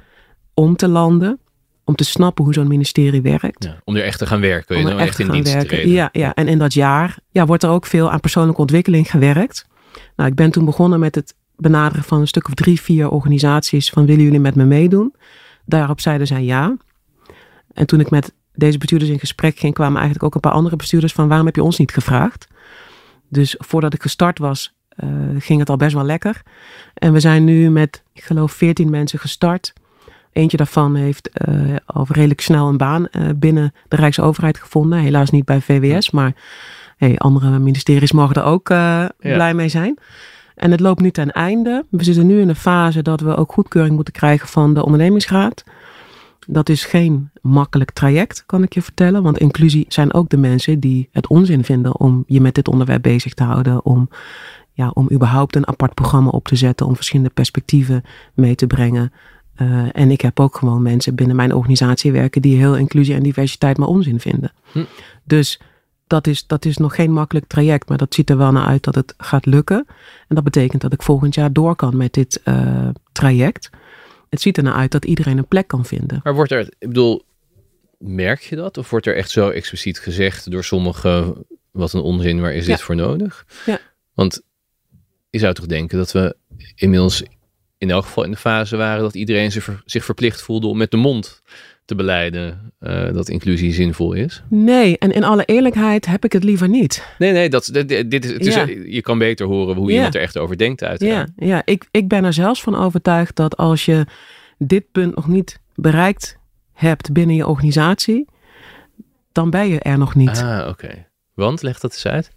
om te landen, om te snappen hoe zo'n ministerie werkt. Ja, om er echt te gaan werken, om er echt, in dienst werken. te Ja, ja, en in dat jaar ja, wordt er ook veel aan persoonlijke ontwikkeling gewerkt. Nou, ik ben toen begonnen met het benaderen van een stuk of drie, vier organisaties van willen jullie met me meedoen? Daarop zeiden zij ja. En toen ik met deze bestuurders in gesprek ging, kwamen eigenlijk ook een paar andere bestuurders van waarom heb je ons niet gevraagd? Dus voordat ik gestart was, uh, ging het al best wel lekker. En we zijn nu met, ik geloof, 14 mensen gestart. Eentje daarvan heeft uh, al redelijk snel een baan uh, binnen de Rijksoverheid gevonden. Helaas niet bij VWS, maar hey, andere ministeries mogen er ook ja. blij mee zijn. En het loopt nu ten einde. We zitten nu in een fase dat we ook goedkeuring moeten krijgen van de ondernemingsraad. Dat is geen makkelijk traject, kan ik je vertellen. Want inclusie zijn ook de mensen die het onzin vinden om je met dit onderwerp bezig te houden. Om, ja, om überhaupt een apart programma op te zetten. Om verschillende perspectieven mee te brengen. Uh, en ik heb ook gewoon mensen binnen mijn organisatie werken die heel inclusie en diversiteit maar onzin vinden. Hm. Dus dat is, dat is nog geen makkelijk traject, maar dat ziet er wel naar uit dat het gaat lukken. En dat betekent dat ik volgend jaar door kan met dit uh, traject. Het ziet er naar uit dat iedereen een plek kan vinden. Maar wordt er, ik bedoel, merk je dat? Of wordt er echt zo expliciet gezegd door sommigen, wat een onzin, waar is dit voor nodig? Ja. Want je zou toch denken dat we inmiddels in elk geval in de fase waren dat iedereen zich verplicht voelde om met de mond te beleiden uh, dat inclusie zinvol is? Nee, en in alle eerlijkheid heb ik het liever niet. Nee, nee, dat, dit, dit is, het is, je kan beter horen hoe iemand er echt over denkt uiteraard. Ja, ja ik, ik ben er zelfs van overtuigd dat als je dit punt nog niet bereikt hebt binnen je organisatie, dan ben je er nog niet. Ah, oké. Want, leg dat eens uit.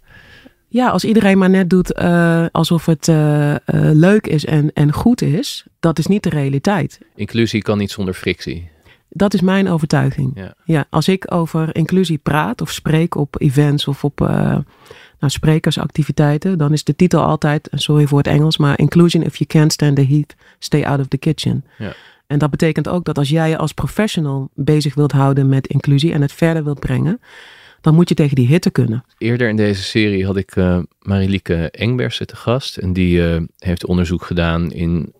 Ja, als iedereen maar net doet uh, alsof het uh, uh, leuk is en, en goed is, dat is niet de realiteit. Inclusie kan niet zonder frictie. Dat is mijn overtuiging. Ja. ja. als ik over inclusie praat of spreek op events of op nou, sprekersactiviteiten, dan is de titel altijd, sorry voor het Engels, maar Inclusion if you can't stand the heat, stay out of the kitchen. Ja. En dat betekent ook dat als jij je als professional bezig wilt houden met inclusie en het verder wilt brengen, dan moet je tegen die hitte kunnen. Eerder in deze serie had ik uh, Marilieke Engbersen te gast. En die uh, heeft onderzoek gedaan in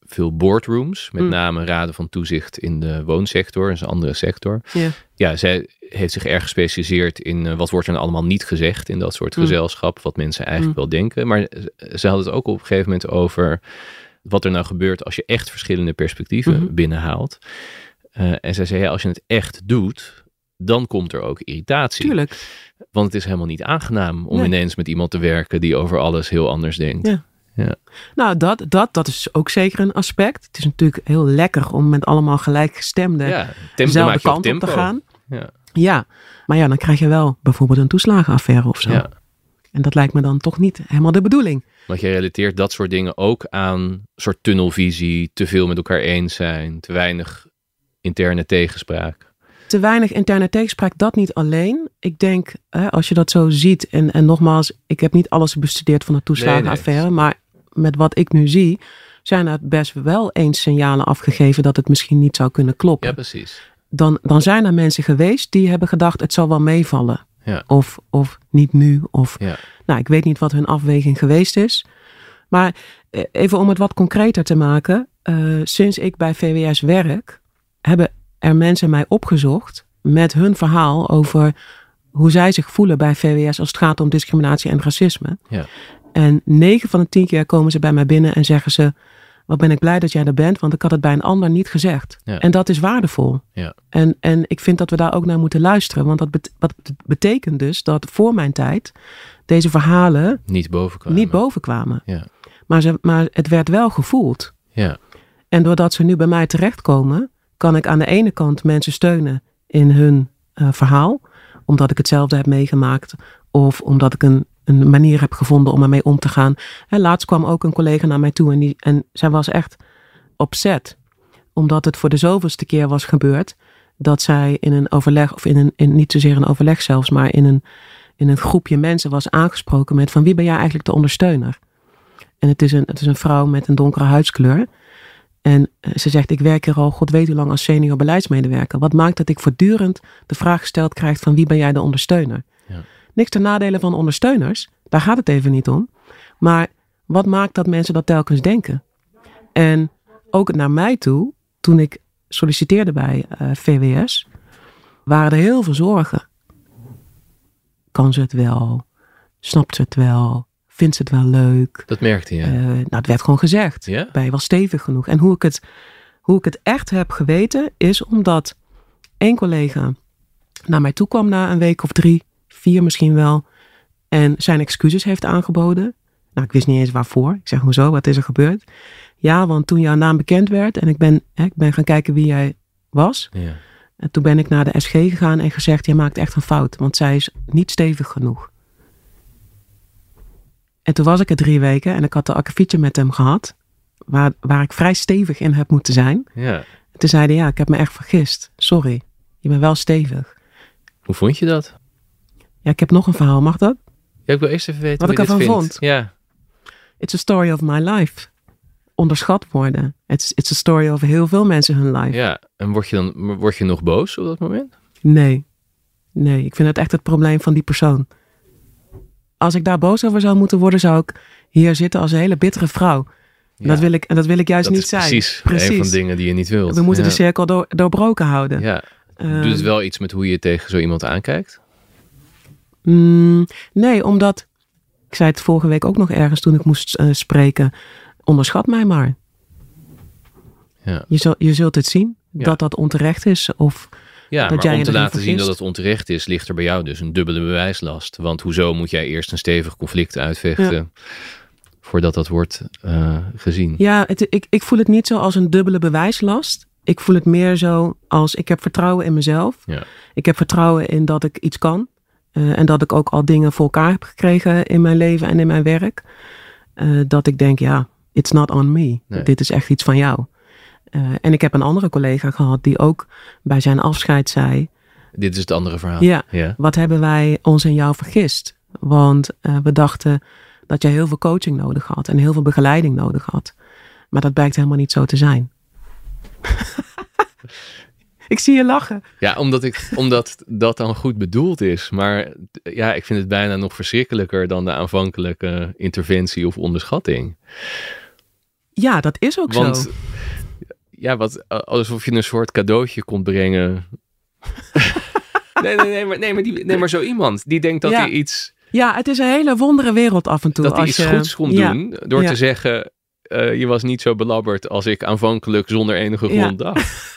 veel boardrooms. Met mm. name raden van toezicht in de woonsector. en een andere sector. Yeah. Ja, zij heeft zich erg gespecialiseerd in uh, wat wordt er nou allemaal niet gezegd in dat soort mm. gezelschap. Wat mensen eigenlijk mm. wel denken. Maar ze had het ook op een gegeven moment over wat er nou gebeurt als je echt verschillende perspectieven -hmm. binnenhaalt. en zij zei, ja, als je het echt doet, dan komt er ook irritatie. Tuurlijk. Want het is helemaal niet aangenaam om nee. ineens met iemand te werken die over alles heel anders denkt. Ja. Ja. Nou, dat, dat, dat is ook zeker een aspect. Het is natuurlijk heel lekker om met allemaal gelijkgestemden ja, dezelfde kant op te gaan. Ja. ja, maar ja, dan krijg je wel bijvoorbeeld een toeslagenaffaire of zo. Ja. En dat lijkt me dan toch niet helemaal de bedoeling. Want je relateert dat soort dingen ook aan soort tunnelvisie, te veel met elkaar eens zijn, te weinig interne tegenspraak te weinig interne tegenspraak, dat niet alleen. Ik denk, hè, als je dat zo ziet, en, en nogmaals, ik heb niet alles bestudeerd van de toeslagenaffaire, nee, nee. maar met wat ik nu zie, zijn er best wel eens signalen afgegeven dat het misschien niet zou kunnen kloppen. Ja, precies. Dan, dan zijn er mensen geweest die hebben gedacht, het zal wel meevallen. Ja. Of, of niet nu. Of, ja. Nou, ik weet niet wat hun afweging geweest is. Maar eh, even om het wat concreter te maken. Uh, sinds ik bij VWS werk, hebben er mensen mij opgezocht met hun verhaal over hoe zij zich voelen bij VWS als het gaat om discriminatie en racisme. Ja. En 9 van de 10 keer komen ze bij mij binnen en zeggen ze: Wat ben ik blij dat jij er bent, want ik had het bij een ander niet gezegd. Ja. En dat is waardevol. Ja. En, en ik vind dat we daar ook naar moeten luisteren, want dat bet wat betekent dus dat voor mijn tijd deze verhalen niet bovenkwamen. Niet bovenkwamen. Ja. Maar, ze, maar het werd wel gevoeld. Ja. En doordat ze nu bij mij terechtkomen, kan ik aan de ene kant mensen steunen in hun uh, verhaal, omdat ik hetzelfde heb meegemaakt of omdat ik een, een manier heb gevonden om ermee om te gaan. En laatst kwam ook een collega naar mij toe en, die, en zij was echt opzet, omdat het voor de zoveelste keer was gebeurd dat zij in een overleg, of in een, in, niet zozeer een overleg zelfs, maar in een, in een groepje mensen was aangesproken met van wie ben jij eigenlijk de ondersteuner? En het is een, het is een vrouw met een donkere huidskleur. En ze zegt, ik werk hier al, god weet hoe lang, als senior beleidsmedewerker. Wat maakt dat ik voortdurend de vraag gesteld krijg van wie ben jij de ondersteuner? Ja. Niks ten nadele van ondersteuners, daar gaat het even niet om. Maar wat maakt dat mensen dat telkens denken? En ook naar mij toe, toen ik solliciteerde bij uh, VWS, waren er heel veel zorgen. Kan ze het wel? Snapt ze het wel? Vindt ze het wel leuk. Dat merkte je. Uh, nou, het werd gewoon gezegd. Ja? Ben je wel stevig genoeg? En hoe ik, het, hoe ik het echt heb geweten, is omdat één collega naar mij toe kwam na een week of drie, vier misschien wel. En zijn excuses heeft aangeboden. Nou, ik wist niet eens waarvoor. Ik zeg, hoezo? Wat is er gebeurd? Ja, want toen jouw naam bekend werd en ik ben, hè, ik ben gaan kijken wie jij was. Ja. En toen ben ik naar de SG gegaan en gezegd, je maakt echt een fout. Want zij is niet stevig genoeg. En toen was ik er drie weken en ik had de akkefietje met hem gehad. Waar, waar ik vrij stevig in heb moeten zijn. ja. En toen zei hij, ja, ik heb me echt vergist. Sorry, je bent wel stevig. Hoe vond je dat? Ja, ik heb nog een verhaal, mag dat? Ja, ik wil eerst even weten Wat ik ervan vond. Ja. It's a story of my life. Onderschat worden. It's, it's a story of heel veel mensen hun life. ja. En word je dan word je nog boos op dat moment? Nee. Nee, ik vind het echt het probleem van die persoon. Als ik daar boos over zou moeten worden, zou ik hier zitten als een hele bittere vrouw. En, Ja. dat, wil ik, en dat wil ik juist dat niet zijn. precies, een van de dingen die je niet wilt. We moeten ja. de cirkel door, doorbroken houden. Ja. Ehm, Doet het wel iets met hoe je tegen zo iemand aankijkt? Mm, nee, omdat, ik zei het vorige week ook nog ergens toen ik moest eh, spreken, onderschat mij maar. Ja. Je, zul, je zult het zien, dat dat onterecht is. Of, Ja, maar om te laten zien dat het onterecht is, ligt er bij jou dus een dubbele bewijslast. Want hoezo moet jij eerst een stevig conflict uitvechten voordat dat wordt eh, gezien? ja, het, ik, ik voel het niet zo als een dubbele bewijslast. Ik voel het meer zo als ik heb vertrouwen in mezelf. Ja. Ik heb vertrouwen in dat ik iets kan. eh, en dat ik ook al dingen voor elkaar heb gekregen in mijn leven en in mijn werk. Eh, dat ik denk, ja, it's not on me. Nee. Dit is echt iets van jou. Eh, en ik heb een andere collega gehad die ook bij zijn afscheid zei: Dit is het andere verhaal. Ja. ja. Wat hebben wij ons in jou vergist? Want eh, we dachten dat jij heel veel coaching nodig had en heel veel begeleiding nodig had. Maar dat blijkt helemaal niet zo te zijn. ik zie je lachen. Ja, omdat, ik, omdat dat dan goed bedoeld is. Maar ja, ik vind het bijna nog verschrikkelijker dan de aanvankelijke interventie of onderschatting. Ja, dat is ook Want zo. Ja, wat, alsof je een soort cadeautje komt brengen. nee, nee, nee, maar, nee, maar, die, nee, maar zo iemand die denkt dat Ja. hij iets, Ja, het is een hele wondere wereld af en toe. dat hij als iets je, goeds kon ja, doen door Ja. te zeggen. eh, je was niet zo belabberd als ik aanvankelijk zonder enige Ja. grond dacht.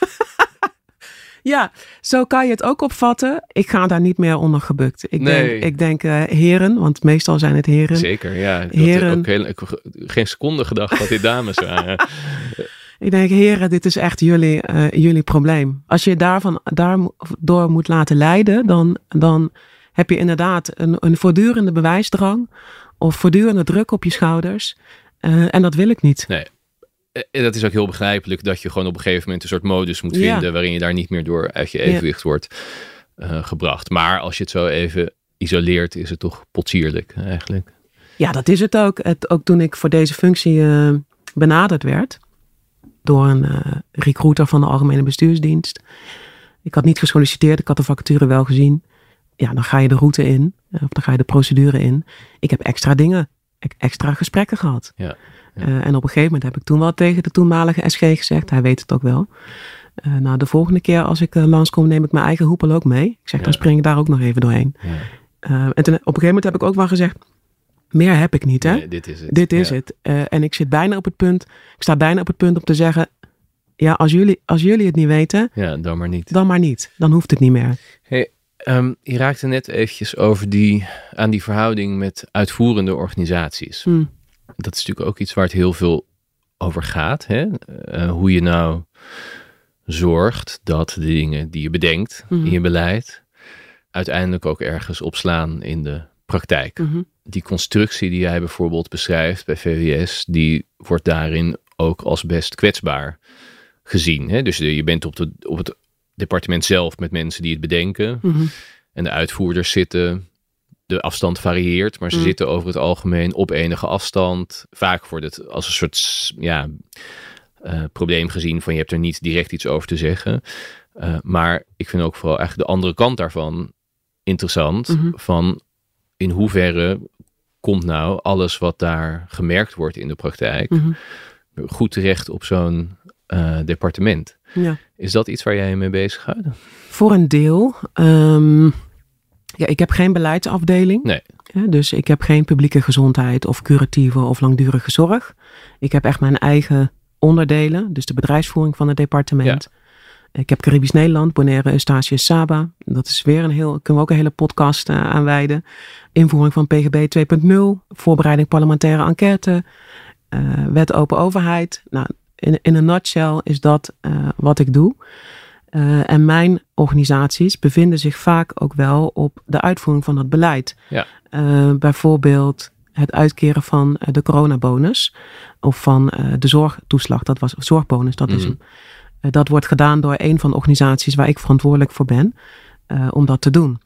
Ja, zo kan je het ook opvatten. Ik ga daar niet meer onder gebukt. Ik Nee. denk, ik denk eh, heren, want meestal zijn het heren. Zeker, ja. Ik had Heren. ook heel, ik had geen seconde gedacht dat dit dames waren. Ik denk, heren, dit is echt jullie, eh, jullie probleem. Als je je daarvan, daardoor moet laten leiden, dan, dan heb je inderdaad een, een voortdurende bewijsdrang of voortdurende druk op je schouders. Eh, en dat wil ik niet. Nee. En Eh, dat is ook heel begrijpelijk dat je gewoon op een gegeven moment een soort modus moet Ja. vinden waarin je daar niet meer door uit je evenwicht wordt gebracht. Maar als je het zo even isoleert, is het toch potsierlijk eigenlijk. Ja, dat is het ook. Het, ook toen ik voor deze functie benaderd werd door een eh, recruiter van de Algemene Bestuursdienst. Ik had niet gesolliciteerd, ik had de vacature wel gezien. Ja, dan ga je de route in, eh, of dan ga je de procedure in. Ik heb extra dingen, extra gesprekken gehad. Ja, ja. Eh, en op een gegeven moment heb ik toen wel tegen de toenmalige SG gezegd, hij weet het ook wel. Eh, nou, de volgende keer als ik uh, langskom, neem ik mijn eigen hoepel ook mee. Ik zeg, dan spring ik daar ook nog even doorheen. Ja. Uh, en toen, op een gegeven moment heb ik ook wel gezegd, meer heb ik niet, hè? Nee, dit is het. Dit is Ja. het. Uh, en ik zit bijna op het punt, ik sta bijna op het punt om te zeggen, ja, als jullie, als jullie het niet weten, Ja, dan maar niet. dan maar niet. Dan hoeft het niet meer. Hey, um, je raakte net eventjes over die, aan die verhouding met uitvoerende organisaties. Hm. Dat is natuurlijk ook iets waar het heel veel over gaat. Hè? Uh, hoe je nou zorgt dat de dingen die je bedenkt in je beleid uiteindelijk ook ergens opslaan in de praktijk. Mhm. Die constructie die jij bijvoorbeeld beschrijft bij VWS, die wordt daarin ook als best kwetsbaar gezien. Hè? Dus je bent op, de, op het departement zelf met mensen die het bedenken. Mhm. En de uitvoerders zitten, de afstand varieert, maar ze Mm. zitten over het algemeen op enige afstand. Vaak wordt het als een soort ja, uh, probleem gezien van je hebt er niet direct iets over te zeggen. Uh, maar ik vind ook vooral eigenlijk de andere kant daarvan interessant. Mhm. Van in hoeverre komt nou alles wat daar gemerkt wordt in de praktijk Mhm. goed terecht op zo'n uh, departement. Ja. Is dat iets waar jij je mee bezighoudt? Voor een deel. Um, ja, ik heb geen beleidsafdeling. Nee. Ja, dus ik heb geen publieke gezondheid of curatieve of langdurige zorg. Ik heb echt mijn eigen onderdelen, dus de bedrijfsvoering van het departement. Ik heb Caribisch Nederland, Bonaire, Eustatius, Saba. Dat is weer een heel, kunnen we ook een hele podcast uh, aan wijden. Invoering van PGB 2.0, voorbereiding parlementaire enquête, uh, wet open overheid. Nou, in, in een nutshell is dat uh, wat ik doe. en mijn organisaties bevinden zich vaak ook wel op de uitvoering van dat beleid. Ja. bijvoorbeeld het uitkeren van de coronabonus of van de zorgtoeslag, dat was zorgbonus, dat mm. is hem. Dat wordt gedaan door een van de organisaties waar ik verantwoordelijk voor ben om dat te doen.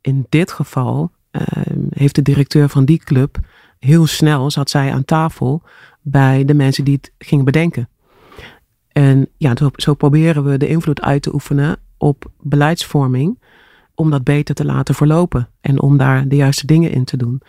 In dit geval heeft de directeur van die club heel snel zat zij aan tafel bij de mensen die het gingen bedenken. En ja, zo proberen we de invloed uit te oefenen op beleidsvorming om dat beter te laten verlopen en om daar de juiste dingen in te doen.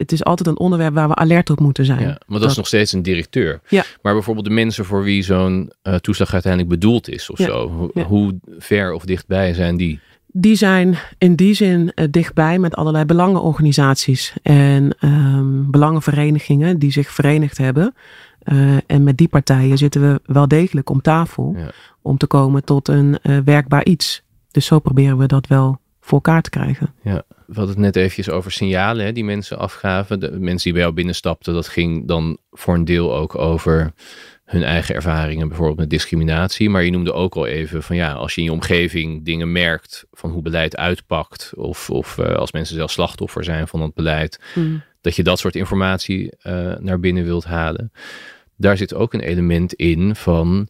Het is altijd een onderwerp waar we alert op moeten zijn. Ja, maar dat, is nog steeds een directeur. Ja. Maar bijvoorbeeld de mensen voor wie zo'n uh, toeslag uiteindelijk bedoeld is of Ja. zo. Hoe, Ja. hoe ver of dichtbij zijn die? Die zijn in die zin eh, dichtbij met allerlei belangenorganisaties en ehm, belangenverenigingen die zich verenigd hebben. Eh, en met die partijen zitten we wel degelijk om tafel om te komen tot een werkbaar iets. Dus zo proberen we dat wel voor elkaar te krijgen. Ja, we hadden het net eventjes over signalen hè, die mensen afgaven. De mensen die bij jou binnenstapten, dat ging dan voor een deel ook over hun eigen ervaringen, bijvoorbeeld met discriminatie. Maar je noemde ook al even van ja, als je in je omgeving dingen merkt van hoe beleid uitpakt, of, of eh, als mensen zelf slachtoffer zijn van dat beleid, dat je dat soort informatie eh, naar binnen wilt halen. Daar zit ook een element in van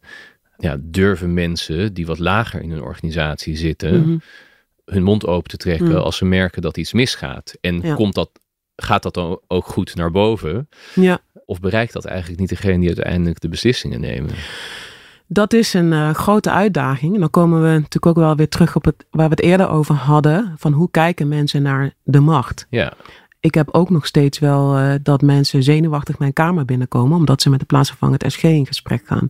ja, durven mensen die wat lager in hun organisatie zitten, Mhm. Hun mond open te trekken Mm. als ze merken dat iets misgaat. En Ja. komt dat, gaat dat dan ook goed naar boven? Ja, Of bereikt dat eigenlijk niet degene die uiteindelijk de beslissingen nemen? dat is een eh, grote uitdaging. En dan komen we natuurlijk ook wel weer terug op het waar we het eerder over hadden. Van hoe kijken mensen naar de macht? Ja, Ik heb ook nog steeds wel eh, dat mensen zenuwachtig mijn kamer binnenkomen. Omdat ze met de plaatsvervangend SG in gesprek gaan.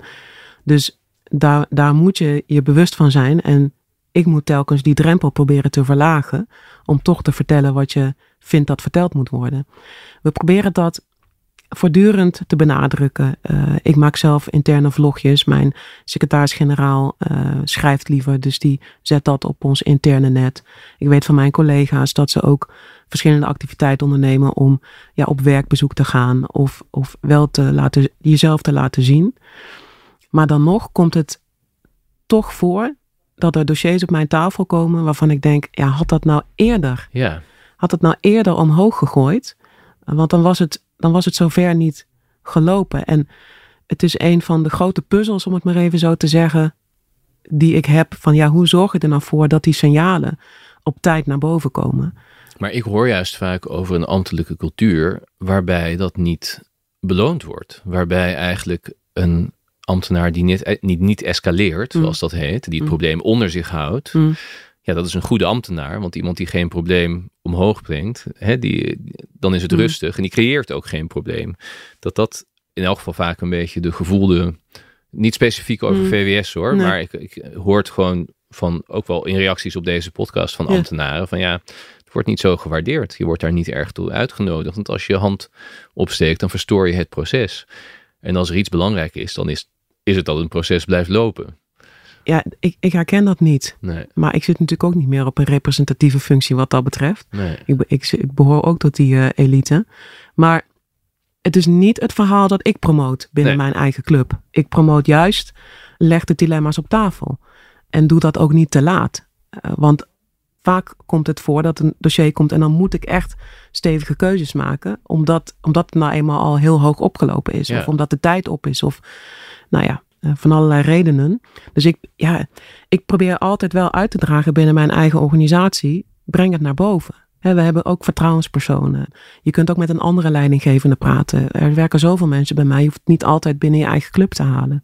Dus daar, daar moet je je bewust van zijn. En ik moet telkens die drempel proberen te verlagen. Om toch te vertellen wat je vindt dat verteld moet worden. We proberen dat voortdurend te benadrukken. Eh, ik maak zelf interne vlogjes. Mijn secretaris-generaal eh, schrijft liever, dus die zet dat op ons interne net. Ik weet van mijn collega's dat ze ook verschillende activiteiten ondernemen om ja, op werkbezoek te gaan of, of wel te laten, jezelf te laten zien. Maar dan nog komt het toch voor dat er dossiers op mijn tafel komen waarvan ik denk, ja, had dat nou eerder ja, had het nou eerder omhoog gegooid. Want dan was het, dan was het zover niet gelopen. En het is een van de grote puzzels, om het maar even zo te zeggen, die ik heb. Van ja, hoe zorg je er nou voor dat die signalen op tijd naar boven komen? maar ik hoor juist vaak over een ambtelijke cultuur waarbij dat niet beloond wordt. Waarbij eigenlijk een ambtenaar die niet, niet, niet escaleert, Mm. zoals dat heet, die het Mm. probleem onder zich houdt, Mm. ja, dat is een goede ambtenaar. Want iemand die geen probleem omhoog brengt, hè, die, dan is het rustig en die creëert ook geen probleem. Dat dat in elk geval vaak een beetje de gevoelde, niet specifiek over. VWS hoor, Nee. maar ik, ik hoor het gewoon van, ook wel in reacties op deze podcast van Ja. ambtenaren, van ja, het wordt niet zo gewaardeerd. Je wordt daar niet erg toe uitgenodigd. Want als je je hand opsteekt, dan verstoor je het proces. En als er iets belangrijk is, dan is, is het dat een proces blijft lopen. Ja, ik, ik herken dat niet. Nee, Maar ik zit natuurlijk ook niet meer op een representatieve functie wat dat betreft. nee. Ik, ik, ik behoor ook tot die eh, elite. Maar het is niet het verhaal dat ik promoot binnen Nee. mijn eigen club. Ik promoot juist, leg de dilemma's op tafel. En doe dat ook niet te laat. Eh, want vaak komt het voor dat een dossier komt en dan moet ik echt stevige keuzes maken. Omdat, omdat het nou eenmaal al heel hoog opgelopen is. Ja. Of omdat de tijd op is. Of nou ja, eh, van allerlei redenen. Dus ik, ja, ik probeer altijd wel uit te dragen binnen mijn eigen organisatie. Breng het naar boven. We hebben ook vertrouwenspersonen. Je kunt ook met een andere leidinggevende praten. Er werken zoveel mensen bij mij. Je hoeft het niet altijd binnen je eigen club te halen.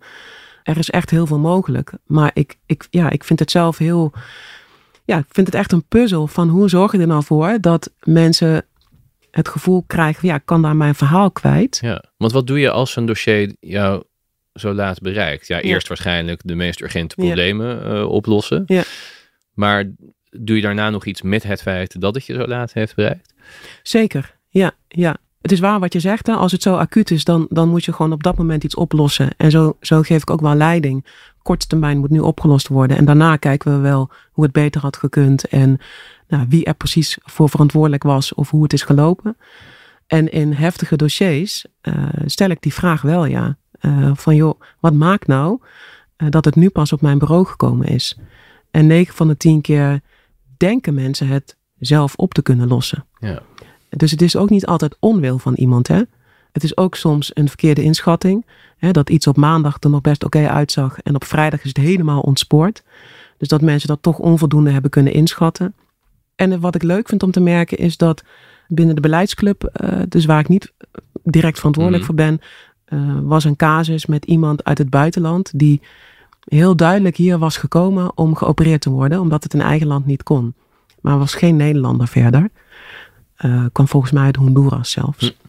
Er is echt heel veel mogelijk. Maar ik, ik, ja, ik vind het zelf heel. Ja, ik vind het echt een puzzel van hoe zorg je er nou voor dat mensen het gevoel krijgen: ja, ik kan daar mijn verhaal kwijt. Ja, want wat doe je als een dossier jou zo laat bereikt? Ja, eerst waarschijnlijk de meest urgente problemen eh, oplossen. Ja. Maar doe je daarna nog iets met het feit dat het je zo laat heeft bereikt? Zeker, ja, ja. het is waar wat je zegt. Hè? Als het zo acuut is, dan, dan moet je gewoon op dat moment iets oplossen. En zo, zo geef ik ook wel leiding. Korte termijn moet nu opgelost worden. En daarna kijken we wel hoe het beter had gekund. En nou, wie er precies voor verantwoordelijk was of hoe het is gelopen. En in heftige dossiers uh, stel ik die vraag wel, ja. Uh, van joh, wat maakt nou uh, dat het nu pas op mijn bureau gekomen is? En 9 van de 10 keer denken mensen het zelf op te kunnen lossen. Ja. Dus het is ook niet altijd onwil van iemand. Hè? Het is ook soms een verkeerde inschatting. Hè? Dat iets op maandag er nog best oké uitzag en op vrijdag is het helemaal ontspoord. Dus dat mensen dat toch onvoldoende hebben kunnen inschatten. En wat ik leuk vind om te merken is dat binnen de beleidsclub, uh, dus waar ik niet direct verantwoordelijk mm -hmm. voor ben, uh, was een casus met iemand uit het buitenland die heel duidelijk hier was gekomen om geopereerd te worden, omdat het in eigen land niet kon. Maar was geen Nederlander verder. Uh, kwam volgens mij uit Honduras zelfs. Hm.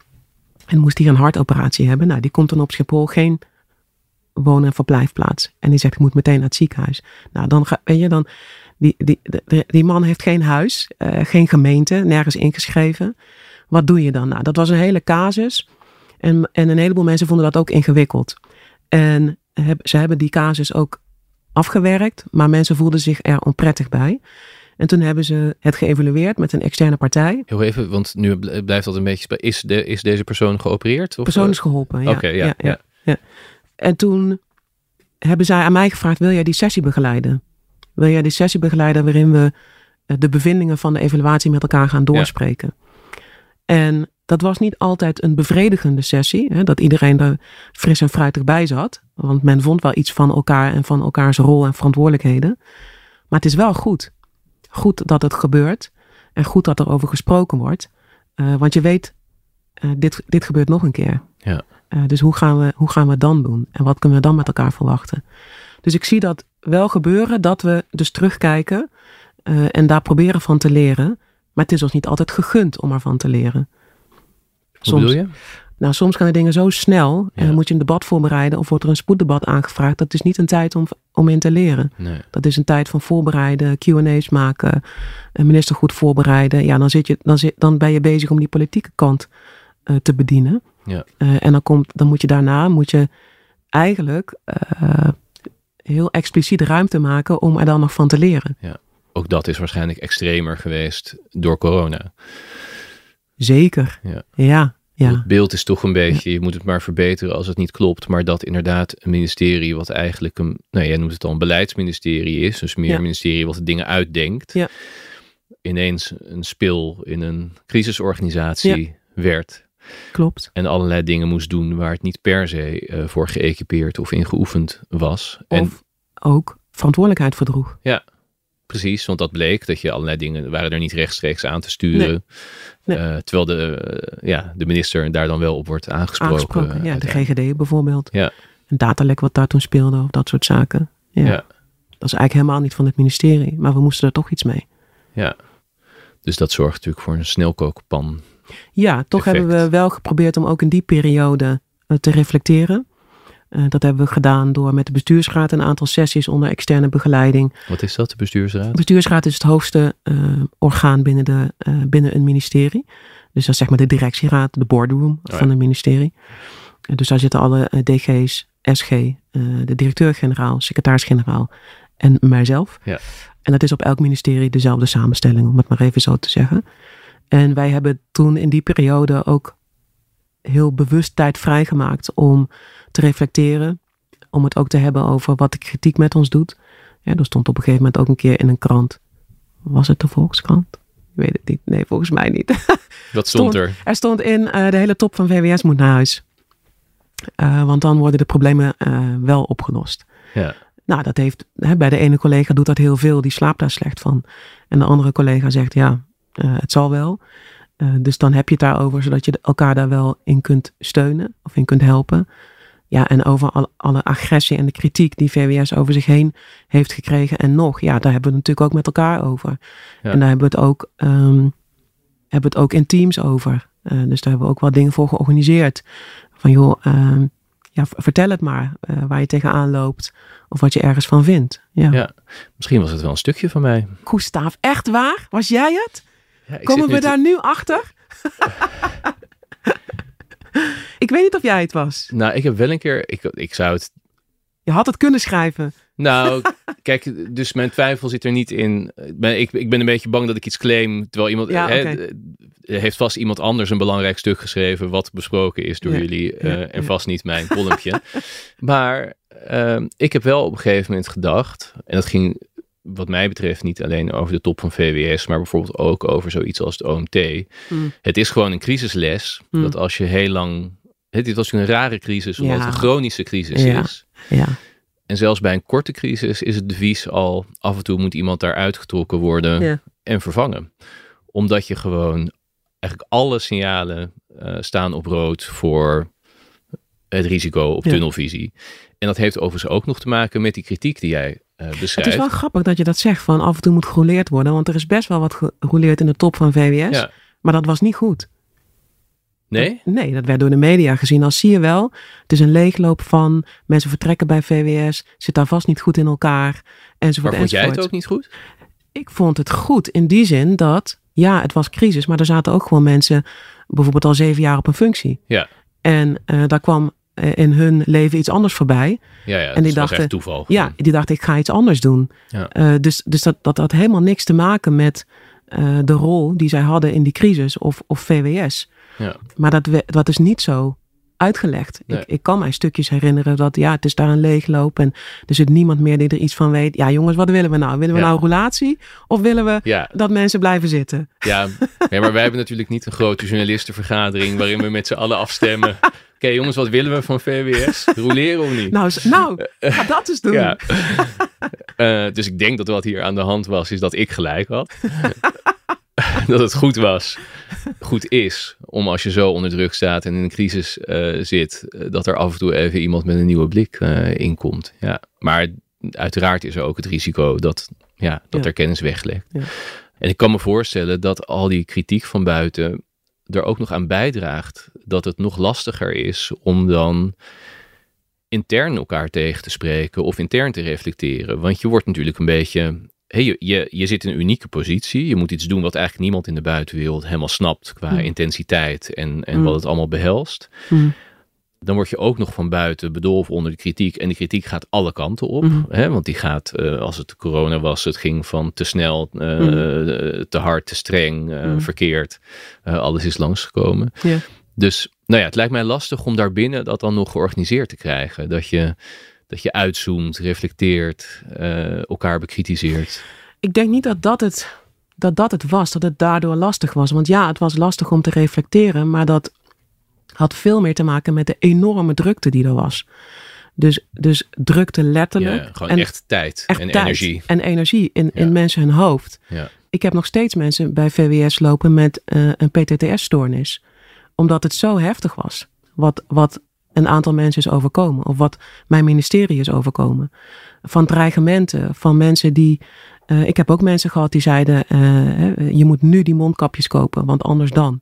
En moest hier een hartoperatie hebben. Nou, die komt dan op Schiphol geen wonen- en verblijfplaats. En die zegt, ik moet meteen naar het ziekenhuis. Nou, dan ga weet je, dan, die, die, die, die man heeft geen huis, uh, geen gemeente, nergens ingeschreven. Wat doe je dan? Nou, dat was een hele casus. En, en een heleboel mensen vonden dat ook ingewikkeld. En heb, ze hebben die casus ook afgewerkt, maar mensen voelden zich er onprettig bij. En toen hebben ze het geëvalueerd met een externe partij. Heel even, want nu blijft dat een beetje. Is, de, is deze persoon geopereerd? De persoon is geholpen. Ja. Oké, okay, ja, ja, ja, ja, En toen hebben zij aan mij gevraagd: wil jij die sessie begeleiden? Wil jij die sessie begeleiden waarin we de bevindingen van de evaluatie met elkaar gaan doorspreken? En dat was niet altijd een bevredigende sessie, hè, dat iedereen er fris en fruitig bij zat. Want men vond wel iets van elkaar en van elkaars rol en verantwoordelijkheden. Maar het is wel goed. Goed dat het gebeurt en goed dat er over gesproken wordt. Uh, want je weet, uh, dit, dit gebeurt nog een keer. Ja. Uh, dus hoe gaan, we, hoe gaan we het dan doen? En wat kunnen we dan met elkaar verwachten? Dus ik zie dat wel gebeuren, dat we dus terugkijken en daar proberen van te leren. Maar het is ons niet altijd gegund om ervan te leren. Soms, Hoe bedoel je? Nou, soms gaan de dingen zo snel. En dan moet je een debat voorbereiden of wordt er een spoeddebat aangevraagd. Dat is niet een tijd om, om in te leren. Nee. Dat is een tijd van voorbereiden, QA's maken, een minister goed voorbereiden. Ja, dan, zit je, dan, zit, dan ben je bezig om die politieke kant uh, te bedienen. Ja. Uh, en dan, komt, dan moet je daarna moet je eigenlijk uh, heel expliciet ruimte maken om er dan nog van te leren. Ja. Ook dat is waarschijnlijk extremer geweest door corona. Zeker. Ja. ja. Ja. Het beeld is toch een beetje, je moet het maar verbeteren als het niet klopt. Maar dat inderdaad een ministerie wat eigenlijk een, nou jij noemt het al een beleidsministerie is. Dus meer Ja. een ministerie wat de dingen uitdenkt. Ja. Ineens een spil in een crisisorganisatie werd. Klopt. En allerlei dingen moest doen waar het niet per se uh, voor geëquipeerd of in geoefend was. Of en ook verantwoordelijkheid verdroeg. Precies, want dat bleek dat je allerlei dingen waren er niet rechtstreeks aan te sturen. Nee. Uh, terwijl de, uh, ja, de minister daar dan wel op wordt aangesproken. Aangesproken, ja, de. GGD bijvoorbeeld. Ja. Een datalek wat daar toen speelde of dat soort zaken. Ja. Ja. Dat is eigenlijk helemaal niet van het ministerie, maar we moesten er toch iets mee. Ja, dus dat zorgt natuurlijk voor een snelkookpan. Ja, toch Effect. hebben we wel geprobeerd om ook in die periode uh, te reflecteren. Uh, dat hebben we gedaan door met de bestuursraad een aantal sessies onder externe begeleiding. Wat is dat, de bestuursraad? De bestuursraad is het hoogste uh, orgaan binnen, de, uh, binnen een ministerie. Dus dat is zeg maar de directieraad, de boardroom ja. van een ministerie. dus daar zitten alle DG's, SG, de directeur-generaal, secretaris-generaal en mijzelf. Ja. En dat is op elk ministerie dezelfde samenstelling, om het maar even zo te zeggen. En wij hebben toen in die periode ook heel bewust tijd vrijgemaakt om te reflecteren. Om het ook te hebben over wat de kritiek met ons doet. Ja, er stond op een gegeven moment ook een keer in een krant. Was het de Volkskrant? Ik weet het niet. Nee, volgens mij niet. Wat stond er? Er stond in uh, de hele top van VWS moet naar huis. Uh, want dan worden de problemen uh, wel opgelost. Ja. Nou, dat heeft hè, bij de ene collega doet dat heel veel. Die slaapt daar slecht van. En de andere collega zegt ja, het zal wel. Dus dan heb je het daarover, zodat je elkaar daar wel in kunt steunen of in kunt helpen. Ja, en over alle, alle agressie en de kritiek die VWS over zich heen heeft gekregen. En nog, ja, daar hebben we het natuurlijk ook met elkaar over. Ja. En daar hebben we het ook, um, hebben we het ook in teams over. Uh, dus daar hebben we ook wel dingen voor georganiseerd. Van joh, um, ja, vertel het maar uh, waar je tegenaan loopt. Of wat je ergens van vindt. Ja. ja, misschien was het wel een stukje van mij. Gustav, echt waar? Was jij het? Ja, Komen we daar nu achter? Ik weet niet of jij het was. Nou, ik heb wel een keer, ik, ik zou het Je had het kunnen schrijven. Nou, kijk, dus mijn twijfel zit er niet in. Ik ben, ik, ben een beetje bang dat ik iets claim, terwijl iemand... Ja, hè, heeft vast iemand anders een belangrijk stuk geschreven wat besproken is door Ja, jullie eh, en vast niet mijn columnje. maar ehm, ik heb wel op een gegeven moment gedacht, en dat ging wat mij betreft niet alleen over de top van VWS, maar bijvoorbeeld ook over zoiets als het OMT. Hmm. Het is gewoon een crisisles, Hmm. dat als je heel lang... hè, dit was een rare crisis, omdat Ja. het een chronische crisis Ja. is. Ja. En zelfs bij een korte crisis is het devies al af en toe moet iemand daar uitgetrokken worden en vervangen. Omdat je gewoon eigenlijk alle signalen eh, staan op rood voor het risico op tunnelvisie. En dat heeft overigens ook nog te maken met die kritiek die jij eh, Het is wel grappig dat je dat zegt van af en toe moet gerouleerd worden. Want er is best wel wat gerouleerd in de top van VWS. Ja. Maar dat was niet goed. Nee? Nee, dat werd door de media gezien als zie je wel. Het is een leegloop van mensen vertrekken bij VWS. Zit daar vast niet goed in elkaar. Enzovoort, Maar vond jij het ook niet goed? Ik vond het goed in die zin dat, ja, het was crisis. Maar er zaten ook gewoon mensen bijvoorbeeld al zeven jaar op een functie. Ja. En eh, daar kwam in hun leven iets anders voorbij. Ja, ja en die dachten- echt toeval. Ja, die dacht ik ga iets anders doen. Ja. Eh, dus dus dat, dat had helemaal niks te maken met eh, de rol die zij hadden in die crisis of, of VWS. Ja. Maar dat, we- dat is niet zo uitgelegd. Nee. Ik, ik kan mij stukjes herinneren dat ja, het is daar een leegloop en er zit niemand meer die er iets van weet. Ja jongens, wat willen we nou? Willen we Ja. nou een roulatie of willen we Ja, dat mensen blijven zitten? ja. ja, maar wij hebben natuurlijk niet een grote journalistenvergadering waarin we met z'n allen afstemmen. Oké jongens, wat willen we van VWS? Roleren of niet? Nou, nou ga dat eens doen. Ja. Eh, dus ik denk dat wat hier aan de hand was, is dat ik gelijk had. dat het goed was, goed is, om als je zo onder druk staat en in een crisis eh, zit, eh, dat er af en toe even iemand met een nieuwe blik eh inkomt. Ja. Maar uiteraard is er ook het risico dat, ja, dat Ja. er kennis weglekt. Ja. En ik kan me voorstellen dat al die kritiek van buiten er ook nog aan bijdraagt dat het nog lastiger is om dan intern elkaar tegen te spreken of intern te reflecteren. Want je wordt natuurlijk een beetje. Hey, je, je, je zit in een unieke positie. Je moet iets doen wat eigenlijk niemand in de buitenwereld helemaal snapt qua Mm. intensiteit en, en Mm. wat het allemaal behelst. Mm. Dan word je ook nog van buiten bedolven onder de kritiek. En die kritiek gaat alle kanten op. Mhm. Hè? Want die gaat, eh, als het corona was, het ging van te snel, eh, Mhm. te hard, te streng, eh, Mhm. verkeerd. Alles is langsgekomen. Dus nou ja, het lijkt mij lastig om daarbinnen dat dan nog georganiseerd te krijgen. Dat je, dat je uitzoomt, reflecteert, elkaar bekritiseert. Ik denk niet dat dat, het, dat dat het was, dat het daardoor lastig was. Want ja, het was lastig om te reflecteren, maar dat had veel meer te maken met de enorme drukte die er was. Dus, dus drukte letterlijk. Ja, gewoon en echt tijd echt en tijd energie. En energie in, Ja. in mensen hun hoofd. Ja. Ik heb nog steeds mensen bij VWS lopen met eh, een PTTS-stoornis. Omdat het zo heftig was. Wat, wat een aantal mensen is overkomen. Of wat mijn ministerie is overkomen. Van dreigementen. Van mensen die... eh, ik heb ook mensen gehad die zeiden... eh, je moet nu die mondkapjes kopen. Want anders dan.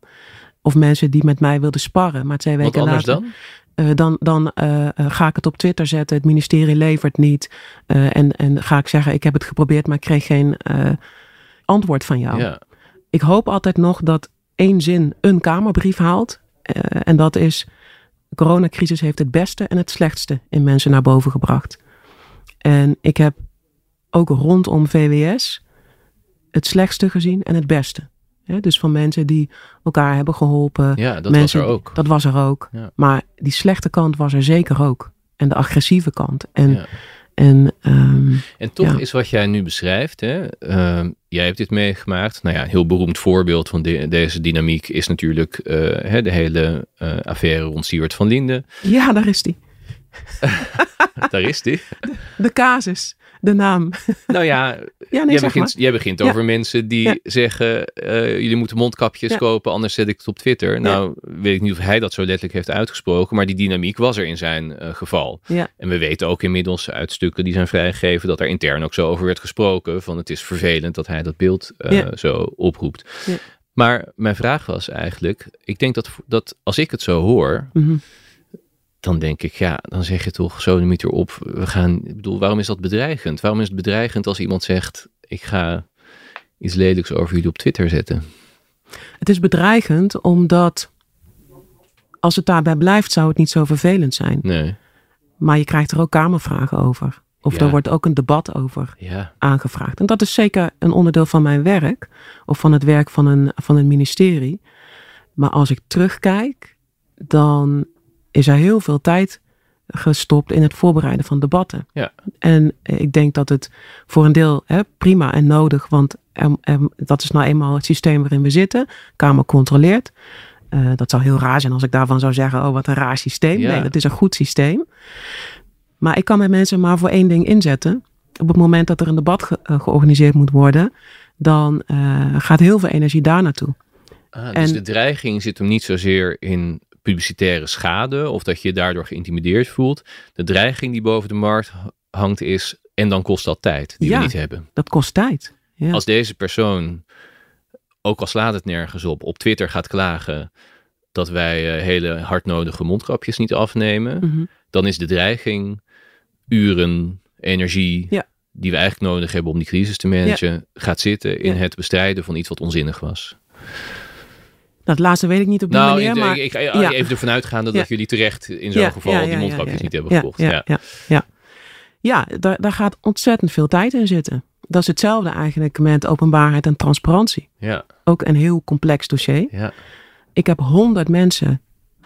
Of mensen die met mij wilden sparren. Maar twee Wat weken anders later... dan? Eh, dan dan eh, eh, ga ik het op Twitter zetten. Het ministerie levert niet. En, en ga ik zeggen, ik heb het geprobeerd, maar ik kreeg geen antwoord van jou. Ja. Ik hoop altijd nog dat één zin een Kamerbrief haalt. En dat is, de coronacrisis heeft het beste en het slechtste in mensen naar boven gebracht. En ik heb ook rondom VWS het slechtste gezien en het beste. Hè, dus van mensen die elkaar hebben geholpen. ja, dat mensen, was er ook. Dat was er ook. Ja. Maar die slechte kant was er zeker ook. En de agressieve kant. En, Ja. en ehm, En toch Ja. is wat jij nu beschrijft, hè, ehm, jij hebt dit meegemaakt. Nou ja, een heel beroemd voorbeeld van de- deze dynamiek is natuurlijk eh, hè, de hele eh, affaire rond Siewert van Linden. ja, daar is die. Daar is die. De casus, de naam. Nou ja, Ja, nee, jij, begint, jij begint Ja. over mensen die Ja. zeggen: eh, jullie moeten mondkapjes kopen, anders zet ik het op Twitter. Nou, weet ik niet of hij dat zo letterlijk heeft uitgesproken, maar die dynamiek was er in zijn eh, geval. Ja. En we weten ook inmiddels uit stukken die zijn vrijgegeven dat er intern ook zo over werd gesproken: van het is vervelend dat hij dat beeld eh, zo oproept. Ja. Maar mijn vraag was eigenlijk: ik denk dat, dat als ik het zo hoor, Mhm. Dan denk ik, ja, dan zeg je toch zo de meter op. We gaan, ik bedoel, waarom is dat bedreigend? Waarom is het bedreigend als iemand zegt, ik ga iets lelijks over jullie op Twitter zetten? Het is bedreigend omdat als het daarbij blijft, zou het niet zo vervelend zijn. Nee. Maar je krijgt er ook kamervragen over. Of Ja. er wordt ook een debat over Ja. aangevraagd. En dat is zeker een onderdeel van mijn werk. Of van het werk van een, van een ministerie. Maar als ik terugkijk, dan is er heel veel tijd gestopt in het voorbereiden van debatten. Ja. En ik denk dat het voor een deel hè, prima en nodig, want er- er- dat is nou eenmaal het systeem waarin we zitten. Kamer controleert. Eh, dat zou heel raar zijn als ik daarvan zou zeggen, oh wat een raar systeem. Ja. Nee, dat is een goed systeem. Maar ik kan met mensen maar voor één ding inzetten. Op het moment dat er een debat ge- eh, georganiseerd moet worden, dan eh, gaat heel veel energie daar naartoe. Ah, dus En- de dreiging zit hem niet zozeer in publicitaire schade of dat je daardoor geïntimideerd voelt. De dreiging die boven de markt hangt is, en dan kost dat tijd die Ja. we niet hebben. Dat kost tijd. Ja. Als deze persoon, ook al slaat het nergens op, op Twitter gaat klagen dat wij eh, hele hardnodige mondkapjes niet afnemen, Mhm. dan is de dreiging uren, energie, Ja. die we eigenlijk nodig hebben om die crisis te managen, gaat zitten in Ja. het bestrijden van iets wat onzinnig was. Dat laatste weet ik niet op die Nou, manier, ik, maar ik, ik- ja. even ervan uitgaande Ja. dat jullie terecht in zo'n geval die mondkapjes niet hebben ja, gekocht. Ja, Ja, ja, ja. ja daar, daar gaat ontzettend veel tijd in zitten. Dat is hetzelfde eigenlijk met openbaarheid en transparantie. ja, Ook een heel complex dossier. ja. Ik heb honderd mensen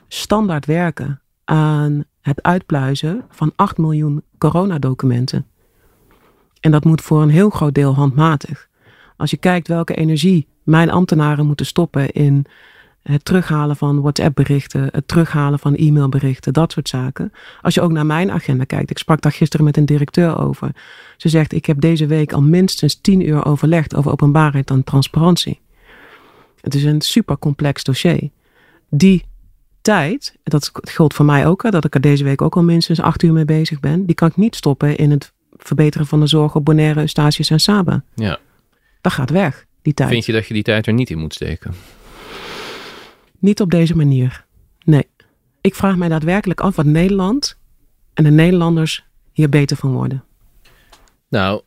standaard werken aan het uitpluizen van 8 miljoen coronadocumenten. En dat moet voor een heel groot deel handmatig. Als je kijkt welke energie mijn ambtenaren moeten stoppen in het terughalen van WhatsApp-berichten, het terughalen van e-mailberichten, dat soort zaken. Als je ook naar mijn agenda kijkt, ik sprak daar gisteren met een directeur over. Ze zegt: Ik heb deze week al minstens 10 uur overlegd over openbaarheid en transparantie. Het is een super complex dossier. Die tijd, dat geldt voor mij ook, dat ik er deze week ook al minstens acht uur mee bezig ben, die kan ik niet stoppen in het verbeteren van de zorg op Bonaire, Eustatius en Saba. ja. Dat gaat weg, die tijd. Vind je dat je die tijd er niet in moet steken? Niet op deze manier. Nee. Ik vraag mij daadwerkelijk af wat Nederland en de Nederlanders hier beter van worden. Nou,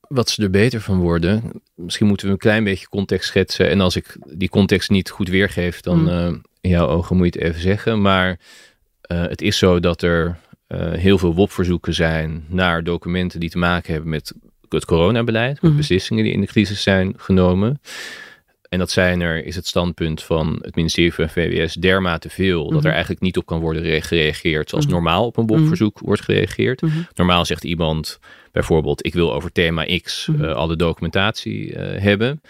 wat ze er beter van worden, misschien moeten we een klein beetje context schetsen. En als ik die context niet goed weergeef, dan Mm. eh, in jouw ogen moet je het even zeggen. Maar eh, het is zo dat er eh, heel veel WOP-verzoeken zijn naar documenten die te maken hebben met het coronabeleid, met Mhm. beslissingen die in de crisis zijn genomen. En dat zijn er, is het standpunt van het ministerie van VWS dermate veel, dat Mhm. er eigenlijk niet op kan worden re- gereageerd zoals Mhm. normaal op een WOP-verzoek wordt gereageerd. Normaal zegt iemand bijvoorbeeld, ik wil over thema X Mhm. eh, alle documentatie eh, hebben.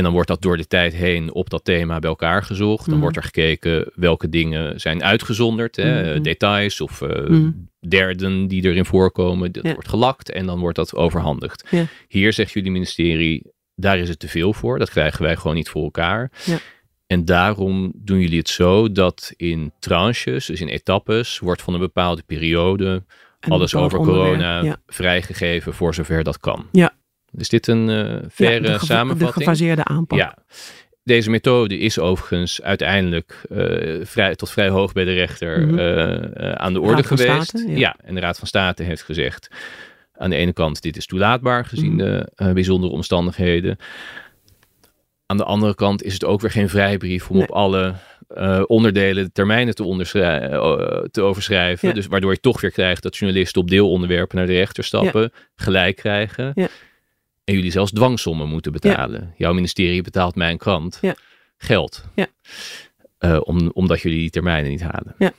En dan wordt dat door de tijd heen op dat thema bij elkaar gezocht. Dan Mhm. wordt er gekeken welke dingen zijn uitgezonderd. Hè? Mhm. Details of eh, Mhm. derden die erin voorkomen. Dat Ja. wordt gelakt en dan wordt dat overhandigd. Ja. Hier zegt jullie ministerie, daar is het te veel voor. Dat krijgen wij gewoon niet voor elkaar. Ja. En daarom doen jullie het zo dat in tranches, dus in etappes, wordt van een bepaalde periode En alles over corona vrijgegeven voor zover dat kan. Ja. Is dit een Ja, verre de, geva- de samenvatting? gefaseerde aanpak. Ja. Deze methode is overigens uiteindelijk eh, vrij, tot vrij hoog bij de rechter Mhm. eh, aan de orde geweest. Ja. en de Raad van State heeft gezegd: aan de ene kant, dit is toelaatbaar gezien Mhm. de bijzondere omstandigheden. Aan de andere kant is het ook weer geen vrijbrief om Nee. op alle onderdelen de termijnen te, te overschrijven. Ja. Dus waardoor je toch weer krijgt dat journalisten op deelonderwerpen naar de rechter stappen, gelijk krijgen. Ja. En jullie zelfs dwangsommen moeten betalen. Jouw ministerie betaalt mijn krant Ja. geld. Ja. Eh, om, omdat jullie die termijnen niet halen. Ja.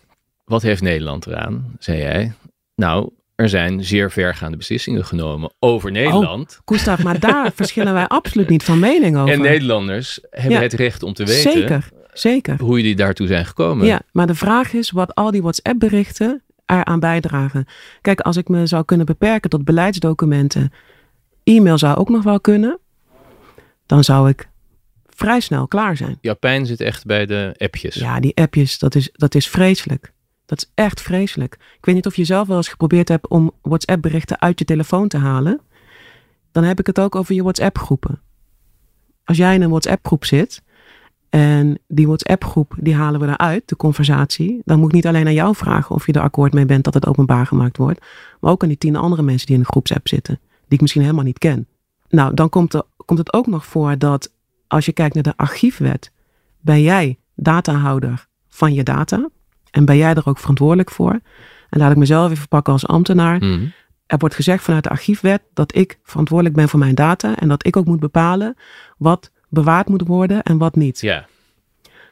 Wat heeft Nederland eraan, zei jij? Nou, er zijn zeer vergaande beslissingen genomen over Nederland. Gustav, maar daar verschillen wij absoluut niet van mening over. en Nederlanders hebben het recht om te weten Zeker, zeker. hoe jullie daartoe zijn gekomen. Ja, maar de vraag is wat al die WhatsApp-berichten eraan bijdragen. Kijk, als ik me zou kunnen beperken tot beleidsdocumenten, e-mail zou ook nog wel kunnen, dan zou ik vrij snel klaar zijn. Jouw pijn zit echt bij de appjes. Ja, die appjes, dat is, dat is vreselijk. Dat is echt vreselijk. Ik weet niet of je zelf wel eens geprobeerd hebt om WhatsApp-berichten uit je telefoon te halen. Dan heb ik het ook over je WhatsApp-groepen. Als jij in een WhatsApp-groep zit en die WhatsApp-groep die halen we eruit, de conversatie, dan moet ik niet alleen aan jou vragen of je er akkoord mee bent dat het openbaar gemaakt wordt, maar ook aan die tien andere mensen die in de groepsapp zitten, die ik misschien helemaal niet ken. Nou, dan komt, er, komt het ook nog voor dat als je kijkt naar de archiefwet, ben jij datahouder van je data. En ben jij er ook verantwoordelijk voor? En laat ik mezelf even pakken als ambtenaar. Mhm. Er wordt gezegd vanuit de archiefwet dat ik verantwoordelijk ben voor mijn data. En dat ik ook moet bepalen wat bewaard moet worden en wat niet. Ja,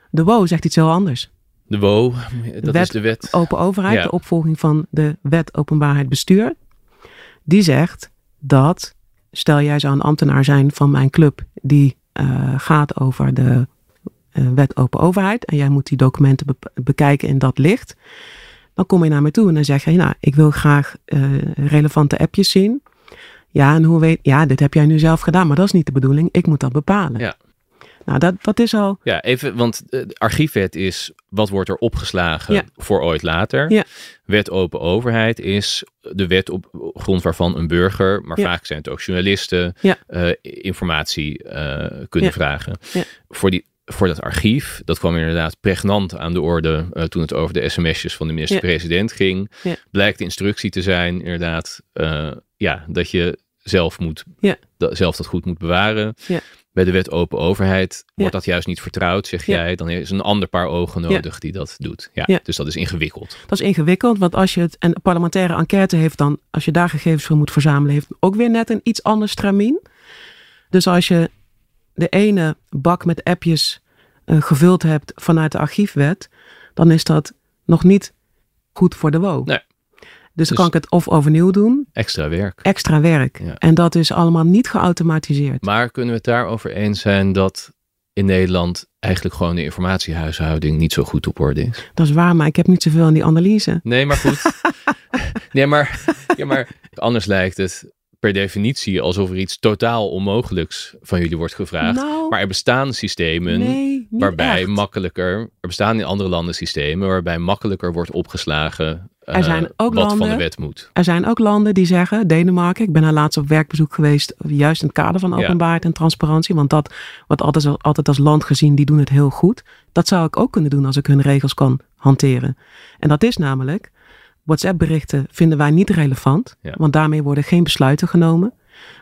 De WO zegt iets heel anders. de WO, dat wet is de wet. Open overheid, Ja. de opvolging van de wet openbaarheid bestuur. Die zegt dat, stel jij zou een ambtenaar zijn van mijn club die eh, gaat over de eh, wet open overheid en jij moet die documenten be- bekijken in dat licht. Dan kom je naar me toe en dan zeg je, nou, ik wil graag eh, relevante appjes zien. Ja, en hoe weet, ja, dit heb jij nu zelf gedaan, maar dat is niet de bedoeling. Ik moet dat bepalen. Ja. Nou, dat, dat is al, Ja, even, want de archiefwet is wat wordt er opgeslagen Ja. voor ooit later. Ja. Wet open overheid is de wet op grond waarvan een burger, maar Ja. vaak zijn het ook journalisten, Ja. eh, informatie eh, kunnen vragen. Ja. Voor, die, voor dat archief, dat kwam inderdaad pregnant aan de orde toen het over de sms'jes van de minister-president ging. Ja. Blijkt de instructie te zijn, inderdaad, ja, dat je zelf, moet, Ja. dat, zelf dat goed moet bewaren. Ja. Bij de wet open overheid wordt dat juist niet vertrouwd, zeg jij. Dan is een ander paar ogen nodig die dat doet. Ja. Dus dat is ingewikkeld. Dat is ingewikkeld, want als je het, en een parlementaire enquête heeft dan, als je daar gegevens voor moet verzamelen, heeft ook weer net een iets ander stramien. Dus als je de ene bak met appjes eh, gevuld hebt vanuit de archiefwet, dan is dat nog niet goed voor de WO. Nee. Dus dan Dus- kan ik het of overnieuw doen, Extra werk. extra werk. Ja. En dat is allemaal niet geautomatiseerd. Maar kunnen we het daarover eens zijn dat in Nederland eigenlijk gewoon de informatiehuishouding niet zo goed op orde is? Dat is waar, maar ik heb niet zoveel in die analyse. Nee, maar goed. nee, maar, ja, maar anders lijkt het per definitie alsof er iets totaal onmogelijks van jullie wordt gevraagd. Nou, Maar er bestaan systemen nee, waarbij echt. makkelijker, er bestaan in andere landen systemen waarbij makkelijker wordt opgeslagen eh, zijn ook wat van de wet moet. Er zijn ook landen die zeggen, Denemarken, ik ben daar laatst op werkbezoek geweest, juist in het kader van Ja. openbaarheid en transparantie, want dat wordt altijd, altijd als land gezien, die doen het heel goed. Dat zou ik ook kunnen doen als ik hun regels kan hanteren. En dat is namelijk, WhatsApp-berichten vinden wij niet relevant, Ja. want daarmee worden geen besluiten genomen.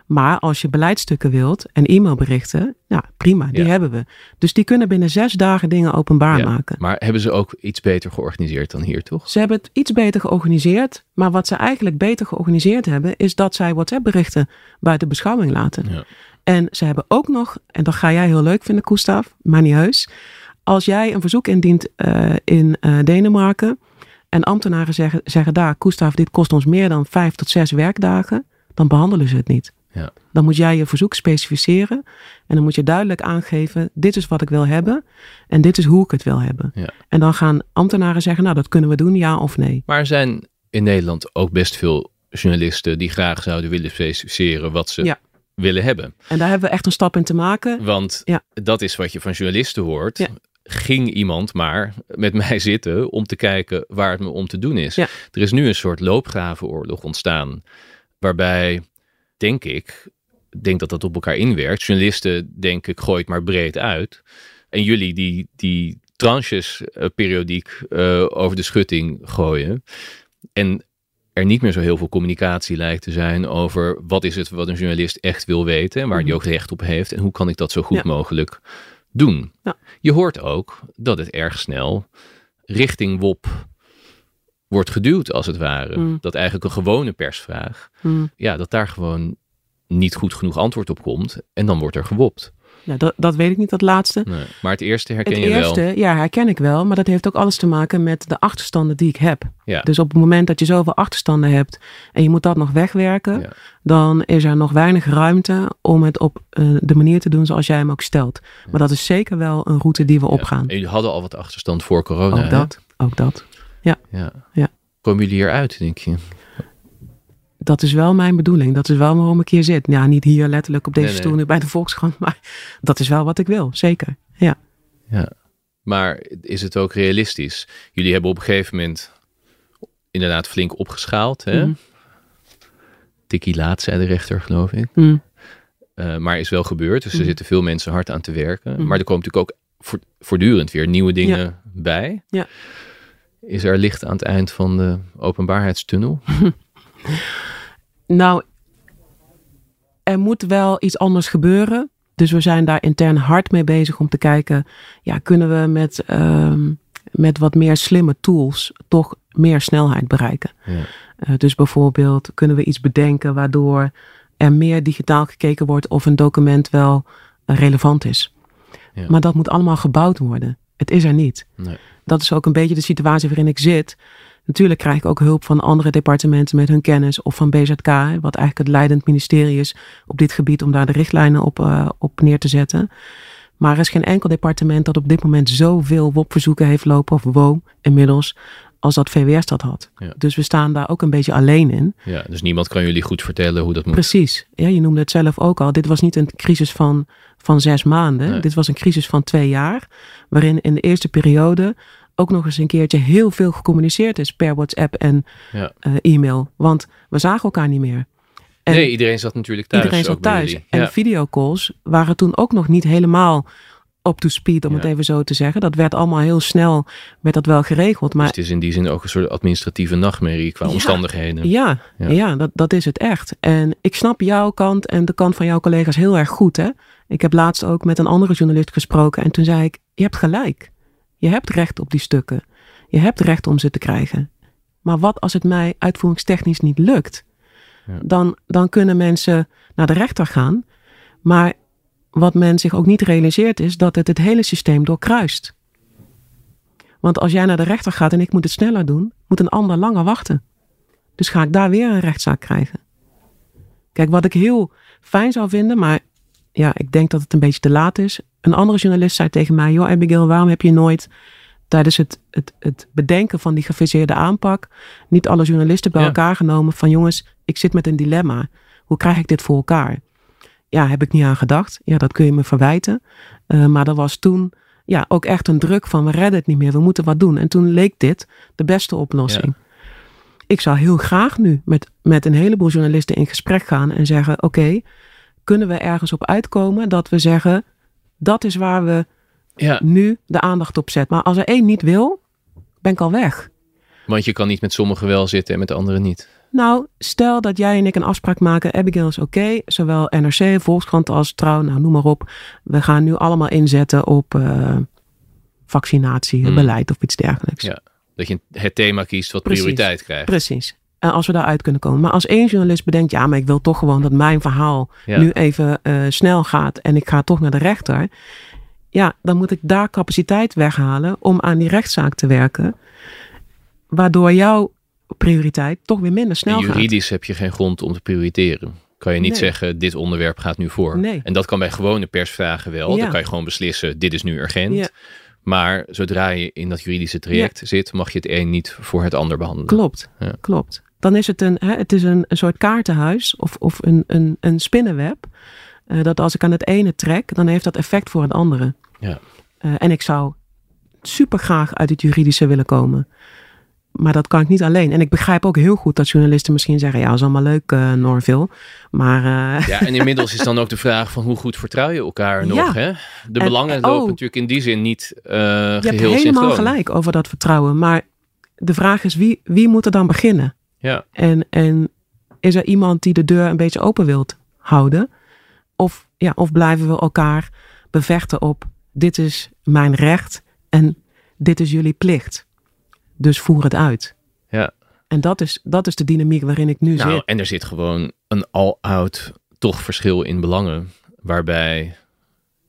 Maar als je beleidstukken wilt en e-mailberichten, ja prima, die Ja. hebben we. Dus die kunnen binnen zes dagen dingen openbaar Ja. maken. Maar hebben ze ook iets beter georganiseerd dan hier, toch? Ze hebben het iets beter georganiseerd. Maar wat ze eigenlijk beter georganiseerd hebben, is dat zij WhatsApp-berichten buiten beschouwing laten. Ja. En ze hebben ook nog, en dat ga jij heel leuk vinden, Gustav, maar niet heus. Als jij een verzoek indient eh, in eh, Denemarken en ambtenaren zeggen, zeggen daar, Gustav, dit kost ons meer dan vijf tot zes werkdagen, dan behandelen ze het niet. Ja. Dan moet jij je verzoek specificeren en dan moet je duidelijk aangeven, dit is wat ik wil hebben en dit is hoe ik het wil hebben. Ja. En dan gaan ambtenaren zeggen, nou dat kunnen we doen, ja of nee. Maar er zijn in Nederland ook best veel journalisten die graag zouden willen specificeren wat ze Ja. willen hebben. En daar hebben we echt een stap in te maken. Want dat is wat je van journalisten hoort. Ging iemand maar met mij zitten om te kijken waar het me om te doen is. Ja. Er is nu een soort loopgravenoorlog ontstaan. Waarbij, denk ik, denk dat dat op elkaar inwerkt. Journalisten denk ik, gooi het maar breed uit. En jullie die, die tranches eh, periodiek eh, over de schutting gooien. En er niet meer zo heel veel communicatie lijkt te zijn over wat is het wat een journalist echt wil weten en waar die Mhm. ook recht op heeft en hoe kan ik dat zo goed Ja. mogelijk doen. Ja. Je hoort ook dat het erg snel richting WOP wordt geduwd als het ware. Mm. Dat eigenlijk een gewone persvraag, Hmm. ja, dat daar gewoon niet goed genoeg antwoord op komt en dan wordt er gewopt. Ja, dat, dat weet ik niet, dat laatste. Nee. Maar het eerste herken het je eerste, wel. ja, herken ik wel. Maar dat heeft ook alles te maken met de achterstanden die ik heb. Ja. Dus op het moment dat je zoveel achterstanden hebt en je moet dat nog wegwerken, Ja. dan is er nog weinig ruimte om het op eh, de manier te doen zoals jij hem ook stelt. Maar dat is zeker wel een route die we Ja. opgaan. En jullie hadden al wat achterstand voor corona. ook hè? dat, ook dat. Ja. Ja. Komen jullie hieruit, denk je? Dat is wel mijn bedoeling. Dat is wel waarom ik hier zit. Ja, niet hier letterlijk op deze Nee, nee. stoel nu bij de Volkskrant, maar dat is wel wat ik wil, zeker. Ja. Ja. Maar is het ook realistisch? Jullie hebben op een gegeven moment inderdaad flink opgeschaald. Hè? Mhm. Tikkie laat, zei de rechter, geloof ik. Hm. Eh, maar is wel gebeurd. Dus er Mhm. zitten veel mensen hard aan te werken. Mhm. Maar er komen natuurlijk ook voort- voortdurend weer nieuwe dingen bij. Ja. Is er licht aan het eind van de openbaarheidstunnel? Nou, er moet wel iets anders gebeuren. Dus we zijn daar intern hard mee bezig om te kijken, ja, kunnen we met ehm, met wat meer slimme tools toch meer snelheid bereiken. Ja. Eh, dus bijvoorbeeld kunnen we iets bedenken waardoor er meer digitaal gekeken wordt of een document wel eh, relevant is. Ja. Maar dat moet allemaal gebouwd worden. Het is er niet. Nee. Dat is ook een beetje de situatie waarin ik zit. Natuurlijk krijg ik ook hulp van andere departementen met hun kennis of van BZK, wat eigenlijk het leidend ministerie is op dit gebied om daar de richtlijnen op, eh, op neer te zetten. Maar er is geen enkel departement dat op dit moment zoveel WOP-verzoeken heeft lopen, of WO inmiddels, als dat VWS dat had. Ja. Dus we staan daar ook een beetje alleen in. Ja, dus niemand kan jullie goed vertellen hoe dat moet. Precies. Ja, je noemde het zelf ook al. Dit was niet een crisis van, van zes maanden. Nee. Dit was een crisis van twee jaar. Waarin in de eerste periode ook nog eens een keertje heel veel gecommuniceerd is per WhatsApp en Ja. eh, e-mail. Want we zagen elkaar niet meer. En nee, iedereen zat natuurlijk thuis. iedereen zat thuis. En Ja. de videocalls waren toen ook nog niet helemaal up to speed, om Ja. het even zo te zeggen. Dat werd allemaal heel snel, werd dat wel geregeld. Dus Maar het is in die zin ook een soort administratieve nachtmerrie qua Ja. omstandigheden. Ja, Ja. ja. dat, dat is het echt. En ik snap jouw kant en de kant van jouw collega's heel erg goed. Hè? Ik heb laatst ook met een andere journalist gesproken en toen zei ik, je hebt gelijk. Je hebt recht op die stukken. Je hebt recht om ze te krijgen. Maar wat als het mij uitvoeringstechnisch niet lukt? Ja. Dan, dan kunnen mensen naar de rechter gaan. Maar wat men zich ook niet realiseert is dat het het hele systeem doorkruist. Want als jij naar de rechter gaat en ik moet het sneller doen, moet een ander langer wachten. Dus ga ik daar weer een rechtszaak krijgen. Kijk, wat ik heel fijn zou vinden, maar ja, ik denk dat het een beetje te laat is. Een andere journalist zei tegen mij: Joh, Abigail, waarom heb je nooit tijdens het, het, het bedenken van die gefaseerde aanpak niet alle journalisten bij Ja. elkaar genomen van jongens, ik zit met een dilemma. Hoe krijg ik dit voor elkaar? Ja, heb ik niet aan gedacht. Ja, dat kun je me verwijten. Eh, maar er was toen ja, ook echt een druk van we redden het niet meer, we moeten wat doen. En toen leek dit de beste oplossing. Ik zou heel graag nu met, met een heleboel journalisten in gesprek gaan en zeggen: Oké, kunnen we ergens op uitkomen dat we zeggen: dat is waar we Ja, nu de aandacht op zetten. Maar als er één niet wil, ben ik al weg. want je kan niet met sommigen wel zitten en met de anderen niet. Nou, stel dat jij en ik een afspraak maken. Abigail is oké. zowel NRC, Volkskrant als Trouw, nou noem maar op. We gaan nu allemaal inzetten op eh, vaccinatie, Hmm. beleid of iets dergelijks. Ja. Dat je het thema kiest wat Precies. prioriteit krijgt. Precies. En als we daaruit kunnen komen. Maar als één journalist bedenkt, ja, maar ik wil toch gewoon dat mijn verhaal Ja. nu even eh, snel gaat en ik ga toch naar de rechter. Ja, dan moet ik daar capaciteit weghalen om aan die rechtszaak te werken. Waardoor jouw prioriteit toch weer minder snel gaat. juridisch heb je geen grond om te prioriteren. Kan je niet Nee. zeggen, dit onderwerp gaat nu voor. Nee. En dat kan bij gewone persvragen wel. Ja. Dan kan je gewoon beslissen, dit is nu urgent. Ja. Maar zodra je in dat juridische traject zit, mag je het een niet voor het ander behandelen. Klopt, Ja. klopt. Dan is het een, hè, het is een, een soort kaartenhuis of, of een, een, een spinnenweb. Eh, dat als ik aan het ene trek, dan heeft dat effect voor het andere. Ja. Eh, en ik zou super graag uit het juridische willen komen. Maar dat kan ik niet alleen. En ik begrijp ook heel goed dat journalisten misschien zeggen: ja, dat is allemaal leuk, eh Norville. Maar Ja, en inmiddels is dan ook de vraag van hoe goed vertrouw je elkaar nog. Ja. Hè? De En- belangen oh. lopen natuurlijk in die zin niet eh je hebt geheel helemaal synchroon. gelijk over dat vertrouwen. Maar de vraag is: wie, wie moet er dan beginnen? Ja, En, en is er iemand die de deur een beetje open wilt houden? Of, ja, of blijven we elkaar bevechten op: dit is mijn recht en dit is jullie plicht. Dus voer het uit. ja. En dat is, dat is de dynamiek waarin ik nu Nou, zit. en er zit gewoon een all-out toch verschil in belangen. Waarbij,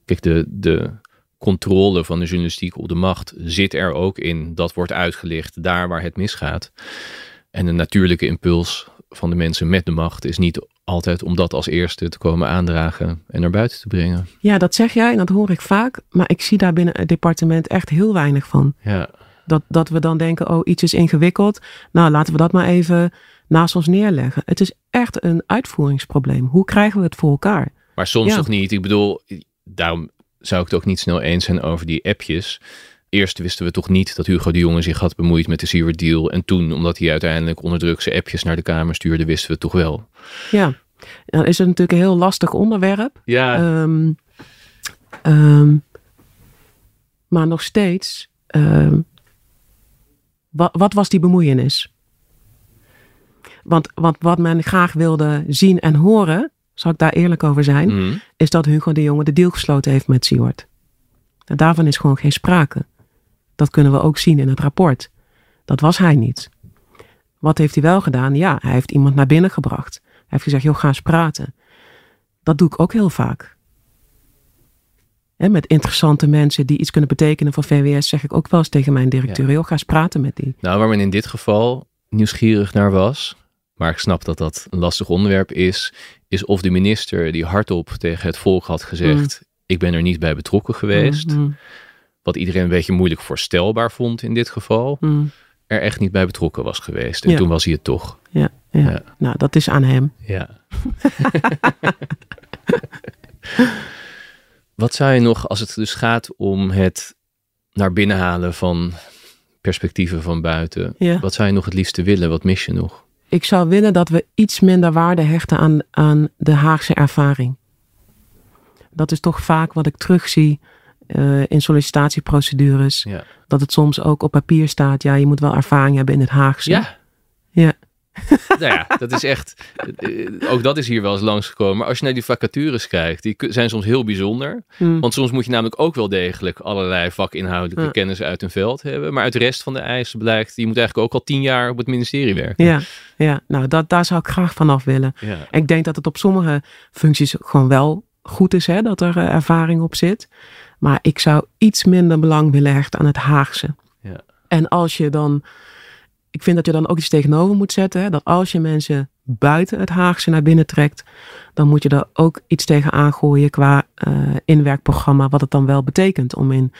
kijk, de, de controle van de journalistiek op de macht zit er ook in. Dat wordt uitgelicht daar waar het misgaat. En de natuurlijke impuls van de mensen met de macht is niet altijd om dat als eerste te komen aandragen en naar buiten te brengen. Ja, dat zeg jij en dat hoor ik vaak. Maar ik zie daar binnen het departement echt heel weinig van. Ja, Dat, dat we dan denken, oh, iets is ingewikkeld. Nou, laten we dat maar even naast ons neerleggen. Het is echt een uitvoeringsprobleem. Hoe krijgen we het voor elkaar? maar soms Ja. nog niet. Ik bedoel, daarom zou ik het ook niet snel eens zijn over die appjes. Eerst wisten we toch niet dat Hugo de Jonge zich had bemoeid met de Seward deal. En toen, omdat hij uiteindelijk onder druk zijn appjes naar de Kamer stuurde, wisten we het toch wel. Ja, dan is het natuurlijk een heel lastig onderwerp. Ja, Ehm, ehm, maar nog steeds, ehm, wat, wat was die bemoeienis? Want, want wat men graag wilde zien en horen, zal ik daar eerlijk over zijn, Mhm. is dat Hugo de Jonge de deal gesloten heeft met Siewert. En daarvan is gewoon geen sprake. Dat kunnen we ook zien in het rapport. Dat was hij niet. Wat heeft hij wel gedaan? Ja, hij heeft iemand naar binnen gebracht. Hij heeft gezegd, joh, ga eens praten. Dat doe ik ook heel vaak. En met interessante mensen die iets kunnen betekenen voor VWS, zeg ik ook wel eens tegen mijn directeur, Ja. joh, ga eens praten met die. Nou, waar men in dit geval nieuwsgierig naar was, maar ik snap dat dat een lastig onderwerp is, is of de minister die hardop tegen het volk had gezegd, ik ben er niet bij betrokken geweest, Mm, wat iedereen een beetje moeilijk voorstelbaar vond in dit geval, mm, er echt niet bij betrokken was geweest. En Ja. toen was hij het toch. ja, ja. Ja. Nou, dat is aan hem. Ja. Wat zou je nog, als het dus gaat om het naar binnen halen van perspectieven van buiten, Ja. wat zou je nog het liefste willen? Wat mis je nog? Ik zou willen dat we iets minder waarde hechten aan, aan de Haagse ervaring. Dat is toch vaak wat ik terugzie eh, in sollicitatieprocedures. Ja. Dat het soms ook op papier staat. Ja, je moet wel ervaring hebben in het Haagse. Ja. Ja. nou ja, dat is echt. eh, Ook dat is hier wel eens langsgekomen. Maar als je naar die vacatures kijkt, die zijn soms heel bijzonder. Hm. Want soms moet je namelijk ook wel degelijk allerlei vakinhoudelijke Ja. kennis uit een veld hebben. Maar uit de rest van de eisen blijkt, je moet eigenlijk ook al tien jaar op het ministerie werken. Ja, ja. nou dat, daar zou ik graag vanaf willen. Ja. En ik denk dat het op sommige functies gewoon wel goed is hè, dat er eh, ervaring op zit. Maar ik zou iets minder belang willen hechten aan het Haagse. Ja. En als je dan, ik vind dat je dan ook iets tegenover moet zetten. Hè, dat als je mensen buiten het Haagse naar binnen trekt, dan moet je er ook iets tegen aangooien qua eh, inwerkprogramma, wat het dan wel betekent om in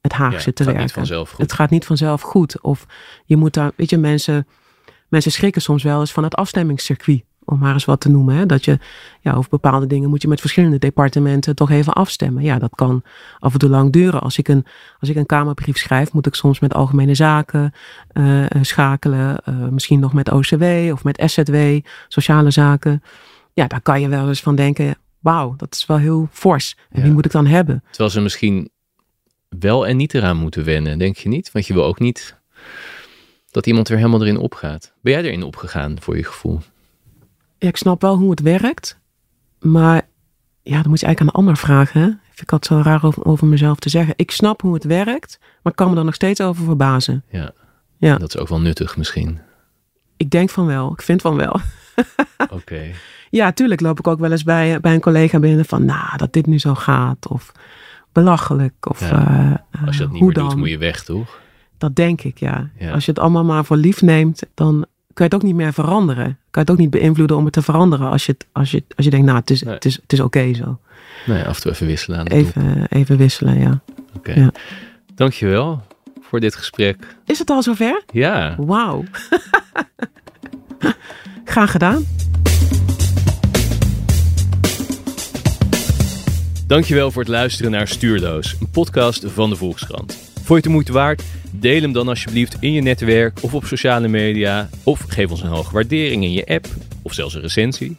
het Ja, Haagse het te gaat werken. niet vanzelf goed. Het gaat niet vanzelf goed. Of je moet daar, weet je, mensen, mensen schrikken soms wel eens van het afstemmingscircuit. Om maar eens wat te noemen. Hè? Dat je, ja, over bepaalde dingen moet je met verschillende departementen toch even afstemmen. Ja, dat kan af en toe lang duren. Als ik een, als ik een Kamerbrief schrijf, moet ik soms met algemene zaken eh, eh, schakelen. eh, misschien nog met OCW of met SZW, sociale zaken. Ja, daar kan je wel eens van denken, wauw, dat is wel heel fors. En Ja. wie moet ik dan hebben? Terwijl ze misschien wel en niet eraan moeten wennen, denk je niet? Want je wil ook niet dat iemand er helemaal erin opgaat. Ben jij erin opgegaan voor je gevoel? Ja, ik snap wel hoe het werkt. Maar ja, dan moet je eigenlijk aan een ander vragen. Hè? Vind ik had zo raar over, over mezelf te zeggen. Ik snap hoe het werkt, maar ik kan me er nog steeds over verbazen. Ja. Ja. Dat is ook wel nuttig misschien. Ik denk van wel. Ik vind van wel. Oké. Ja, tuurlijk loop ik ook wel eens bij, bij een collega binnen van, nou, dat dit nu zo gaat. Of belachelijk. Of Ja. eh, Als je dat niet hoe meer dan? doet, moet je weg, toch? Dat denk ik, ja. Ja. Als je het allemaal maar voor lief neemt, dan kan je het ook niet meer veranderen. Kan je het ook niet beïnvloeden om het te veranderen als je, het, als je, als je denkt, nou, het is, Nee. het is, het is oké zo. Nee, af en toe even wisselen aan. Even, even wisselen, ja. Oké. ja. Dankjewel voor dit gesprek. Is het al zover? Ja. Wauw. Graag gedaan. Dankjewel voor het luisteren naar Stuurloos, een podcast van de Volkskrant. Vond je het de moeite waard? Deel hem dan alsjeblieft in je netwerk of op sociale media. Of geef ons een hoge waardering in je app of zelfs een recensie.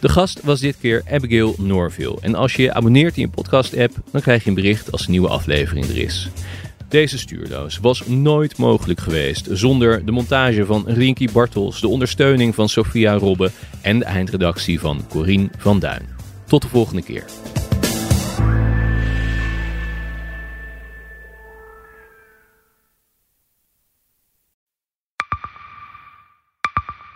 De gast was dit keer Abigail Norville. En als je je abonneert in je podcast-app, dan krijg je een bericht als een nieuwe aflevering er is. Deze stuurloos was nooit mogelijk geweest zonder de montage van Rinky Bartels, de ondersteuning van Sophia Robbe en de eindredactie van Corine van Duin. Tot de volgende keer.